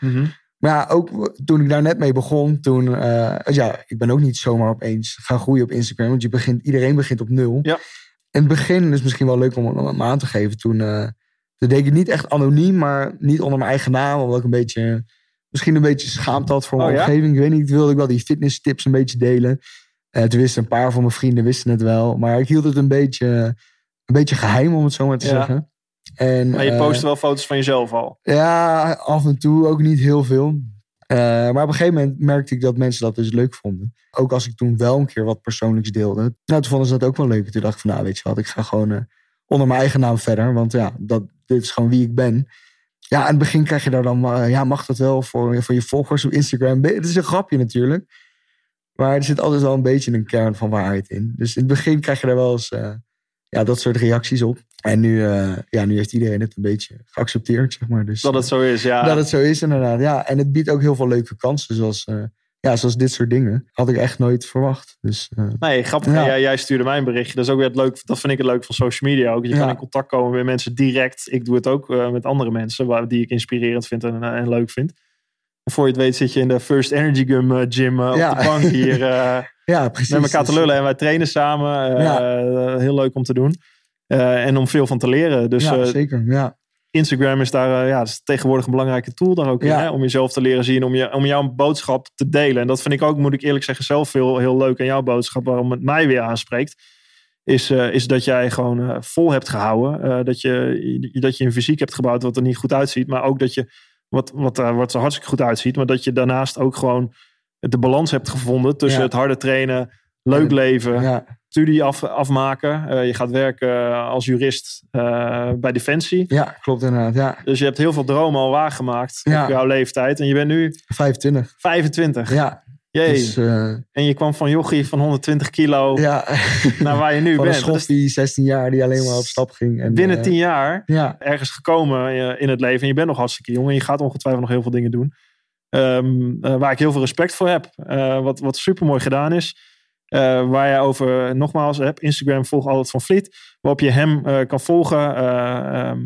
Maar ja, ook toen ik daar net mee begon, toen, eh, ja, ik ben ook niet zomaar opeens gaan groeien op Instagram, want je begint, iedereen begint op nul. Ja. In het begin is misschien wel leuk om, hem aan te geven. Toen, toen deed ik het niet echt anoniem, maar niet onder mijn eigen naam, omdat ik een beetje, misschien een beetje schaamte had voor mijn Oh ja? omgeving. Ik weet niet, wilde ik wel die fitness tips een beetje delen. Eh toen wisten een paar van mijn vrienden wisten het wel, maar ik hield het een beetje, een beetje geheim, om het zo maar te Ja. zeggen. En, Maar je eh, post wel foto's van jezelf al. ja, af en toe ook niet heel veel. Eh, maar op een gegeven moment merkte ik dat mensen dat dus leuk vonden. Ook als ik toen wel een keer wat persoonlijks deelde. Nou, toen vonden ze dat ook wel leuk. Toen dacht ik van, nou weet je wat, ik ga gewoon eh, onder mijn eigen naam verder. Want ja, dat, dit is gewoon wie ik ben. Ja, in het begin krijg je daar dan, ja, mag dat wel voor, voor je volgers op Instagram? Het is een grapje natuurlijk. Maar er zit altijd wel een beetje een kern van waarheid in. Dus in het begin krijg je daar wel eens ja, dat soort reacties op. En nu, eh, ja, nu heeft iedereen het een beetje geaccepteerd, zeg maar. Dus, Dat het zo is, ja. dat het zo is, inderdaad. Ja, en het biedt ook heel veel leuke kansen, zoals, eh, ja, zoals dit soort dingen. Had ik echt nooit verwacht. Dus eh, Nee, grappig. Ja. Jij, jij stuurde mij een berichtje. Dat is ook weer het leuk. Dat vind ik het leuk van social media ook. Je kan in contact komen met mensen direct. Ik doe het ook eh, met andere mensen waar, die ik inspirerend vind en, eh, en leuk vind. En voor je het weet zit je in de First Energy Gum eh, gym eh, Ja. op de bank hier eh, ja, precies. met elkaar te Dus, lullen. En wij trainen samen. eh, Ja. heel leuk om te doen. Eh, en om veel van te leren. Dus ja, eh, zeker. Ja, Instagram is daar eh, ja, is tegenwoordig een belangrijke tool daar ook in. Ja. Hè? Om jezelf te leren zien, om, je, om jouw boodschap te delen. En dat vind ik ook, moet ik eerlijk zeggen, zelf heel, heel leuk aan jouw boodschap. Waarom het mij weer aanspreekt. Is, eh, is dat jij gewoon eh, vol hebt gehouden. Eh, dat, je, dat je een fysiek hebt gebouwd wat er niet goed uitziet. Maar ook dat je, wat, wat, wat er hartstikke goed uitziet. Maar dat je daarnaast ook gewoon de balans hebt gevonden. Tussen Ja. het harde trainen, leuk En- leven ja, studie af, afmaken. Eh, je gaat werken als jurist eh, bij Defensie. ja, klopt inderdaad. Ja, Dus je hebt heel veel dromen al waargemaakt Ja. op jouw leeftijd. En je bent nu 25. 25. Ja, Jee. Dus eh, En je kwam van jochie van 120 kilo ja, naar waar je nu van een bent. Is schoffie, 16 jaar, die alleen maar op stap ging. En, binnen eh, 10 jaar Ja, ergens gekomen eh, in het leven. En je bent nog hartstikke jong en je gaat ongetwijfeld nog heel veel dingen doen. Ehm, eh, waar ik heel veel respect voor heb. Eh, wat, wat super mooi gedaan is. Eh, waar je over, nogmaals, heb Instagram volg altijd van Vliet. Waarop je hem kan volgen. Eh, ehm,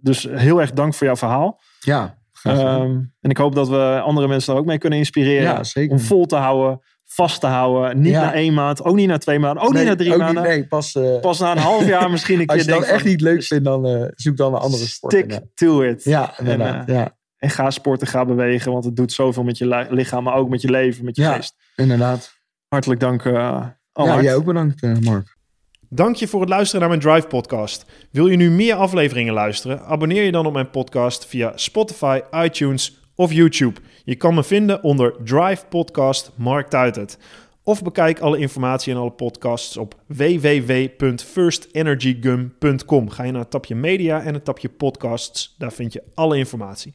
dus heel erg dank voor jouw verhaal. ja. Ehm, en ik hoop dat we andere mensen daar ook mee kunnen inspireren. ja, zeker. Om vol te houden, vast te houden. Niet Ja. na één maand, ook niet na twee maanden, ook niet na drie ook maanden. Niet, nee, pas, Pas na een half jaar misschien een keer als je denken echt niet leuk vindt, dan zoek dan een andere sport. Stick to it. Ja, inderdaad. ja, En ga sporten, ga bewegen, want het doet zoveel met je li- lichaam, maar ook met je leven, met je Ja. geest. inderdaad. Hartelijk dank, uh, Ja, jij ook bedankt, eh, Mark. Dank je voor het luisteren naar mijn Drive podcast. Wil je nu meer afleveringen luisteren? Abonneer je dan op mijn podcast via Spotify, iTunes of YouTube. Je kan me vinden onder Drive Podcast Mark Tuitert. Of bekijk alle informatie en alle podcasts op www.firstenergygum.com. Ga je naar het tapje media en het tapje podcasts. Daar vind je alle informatie.